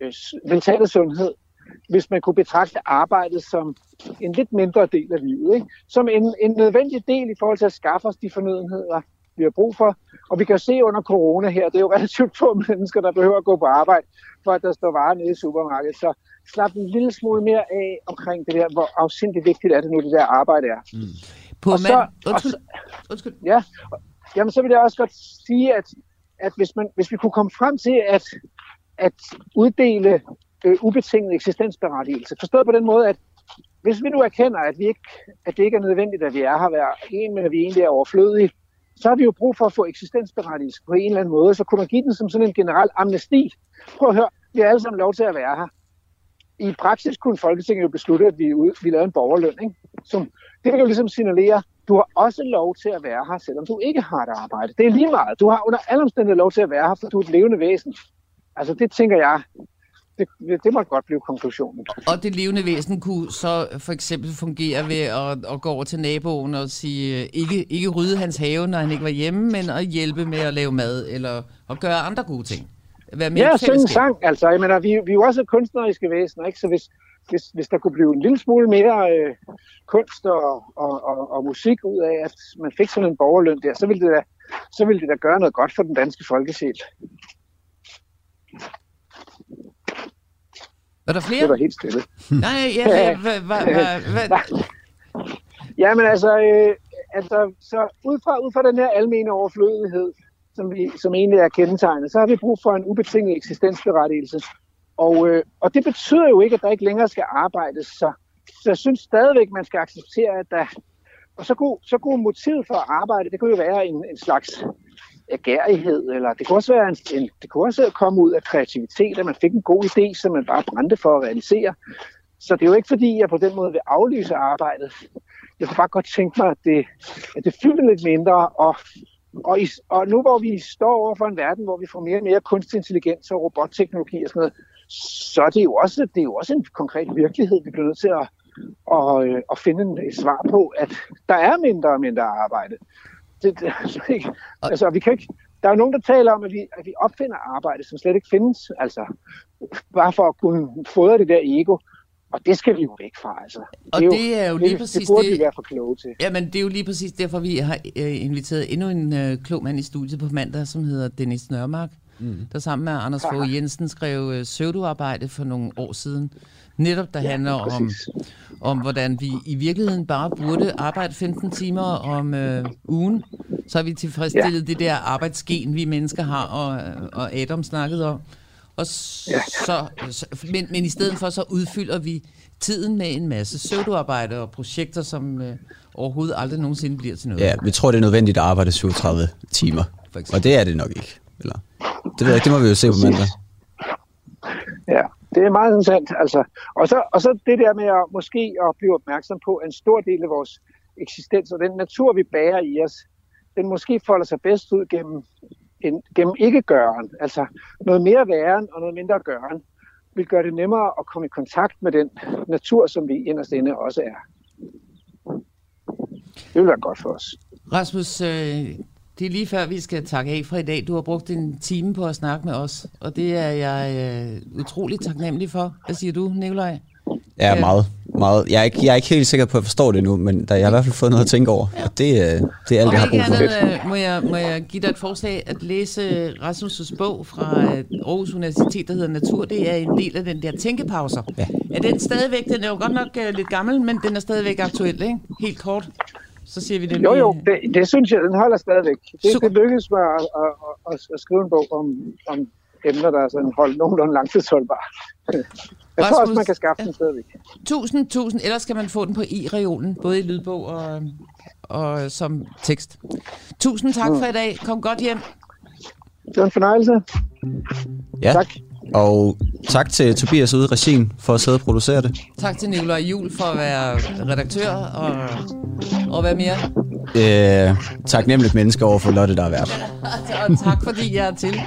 øh, mentale sundhed, hvis man kunne betragte arbejdet som en lidt mindre del af livet. Ikke? Som en, en nødvendig del i forhold til at skaffe os de fornødenheder, vi har brug for. Og vi kan se under corona her, det er jo relativt få mennesker, der behøver at gå på arbejde, for at der står varer nede i supermarkedet. Så slap en lille smule mere af omkring det der, hvor afsindigt vigtigt er det nu, det der arbejde er. Mm. På og så, undskyld. Og så, undskyld. Ja, jamen så vil jeg også godt sige, at, at hvis, man, hvis vi kunne komme frem til at, at uddele øh, ubetinget eksistensberettigelse, forstået på den måde, at hvis vi nu erkender, at, vi ikke, at det ikke er nødvendigt, at vi er her hver en, men at vi egentlig er overflødige, så har vi jo brug for at få eksistensberettigelse på en eller anden måde. Så kunne man give den som sådan en generel amnesti. Prøv at høre, vi har alle sammen lov til at være her. I praksis kunne Folketinget jo beslutte, at vi, vi lavede en borgerløn. Ikke? Som, det kan jo ligesom signalere, du har også lov til at være her, selvom du ikke har et arbejde. Det er lige meget. Du har under alle omstændigheder lov til at være her, for du er et levende væsen. Altså det tænker jeg, det, det må godt blive konklusionen. Og det levende væsen kunne så for eksempel fungere ved at, at gå over til naboen og sige, ikke, ikke rydde hans have, når han ikke var hjemme, men at hjælpe med at lave mad, eller at gøre andre gode ting. Være mere ja, sådan en sang. Altså, jeg mener, vi, vi er jo også kunstneriske væsener, ikke? Så hvis, hvis, hvis der kunne blive en lille smule mere øh, kunst og, og, og, og musik ud af, at man fik sådan en borgerløn der, så ville det da, så ville det da gøre noget godt for den danske folkesjæl. Er der flere? Det var helt stille. Nej, ja, ja, hvad, hvad, hvad, Ja, men altså, øh, altså så ud fra, ud fra den her almene overflødighed, som, vi, som egentlig er kendetegnet, så har vi brug for en ubetinget eksistensberettigelse. Og, øh, og det betyder jo ikke, at der ikke længere skal arbejdes. Så, så jeg synes stadigvæk, man skal acceptere, at der... Og så kunne, så kunne motivet for at arbejde, det kunne jo være en, en slags agerighed, eller det kunne også være en, en, det kunne også komme ud af kreativitet, at man fik en god idé, som man bare brændte for at realisere. Så det er jo ikke fordi, jeg på den måde vil aflyse arbejdet. Jeg kunne bare godt tænke mig, at det, at det fyldte lidt mindre, og, og, i, og nu hvor vi står over for en verden, hvor vi får mere og mere kunstig intelligens og robotteknologi og sådan noget, så er det jo også, det er jo også en konkret virkelighed, vi bliver nødt til at, at, øh, at finde et svar på, at der er mindre og mindre arbejde det, det, altså, ikke, altså, vi kan ikke, der er jo nogen, der taler om, at vi, at vi opfinder arbejde, som slet ikke findes, altså bare for at kunne fodre det der ego. Og det skal vi jo væk fra, altså. Og det er, det er jo lige det, præcis det. burde det, vi være for kloge til. Ja, men det er jo lige præcis derfor, vi har øh, inviteret endnu en øh, klog mand i studiet på mandag, som hedder Dennis Nørmark, mm. der sammen med Anders Fogh Jensen skrev øh, søvduarbejde for nogle år siden. Netop der ja, handler om, om, hvordan vi i virkeligheden bare burde arbejde 15 timer om øh, ugen. Så har vi tilfredsstillet ja. det der arbejdsgen, vi mennesker har, og, og Adam snakkede om. Og så, ja. så, men, men i stedet for, så udfylder vi tiden med en masse pseudoarbejde og projekter, som øh, overhovedet aldrig nogensinde bliver til noget. Ja, vi tror, det er nødvendigt at arbejde 37 timer. Og det er det nok ikke. Eller, det, ved jeg, det må vi jo se på mandag. Ja, det er meget interessant. Altså. Og, så, og så det der med at måske at blive opmærksom på, at en stor del af vores eksistens og den natur, vi bærer i os, den måske folder sig bedst ud gennem, en, gennem ikke-gøren. Altså noget mere væren og noget mindre gøren vil gøre det nemmere at komme i kontakt med den natur, som vi inderst inde også er. Det vil være godt for os. Rasmus, øh, det er lige før, vi skal takke af fra i dag. Du har brugt en time på at snakke med os, og det er jeg øh, utroligt taknemmelig for. Hvad siger du, Nikolaj? Ja, meget. meget. Jeg er, ikke, jeg er ikke helt sikker på, at jeg forstår det nu, men der, jeg har i hvert fald fået noget at tænke over. Ja. Og det, øh, det er alt, jeg har brug for. Andet, må, jeg, må jeg give dig et forslag at læse Rasmus' bog fra øh, Aarhus Universitet, der hedder Natur. Det er en del af den der tænkepauser. Ja. Er den stadigvæk, den er jo godt nok uh, lidt gammel, men den er stadigvæk aktuel, ikke? Helt kort. Så siger vi det Jo, jo, det, det synes jeg, den holder stadigvæk. Det, det lykkedes mig at, at, at, at skrive en bog om, om emner, der er sådan hold, nogenlunde langtidsholdbare. Jeg Rasmus, tror også, man kan skaffe ja. den stadigvæk. Tusind, tusind. Ellers kan man få den på i-reolen, både i lydbog og, og som tekst. Tusind tak mm. for i dag. Kom godt hjem. Det var en fornøjelse. Ja. Tak. Og tak til Tobias ude i regien for at sidde og producere det. Tak til Nikolaj Jul for at være redaktør og, og være mere. Øh, tak nemligt menneske over for Lotte, der er vært. og tak fordi jeg er til.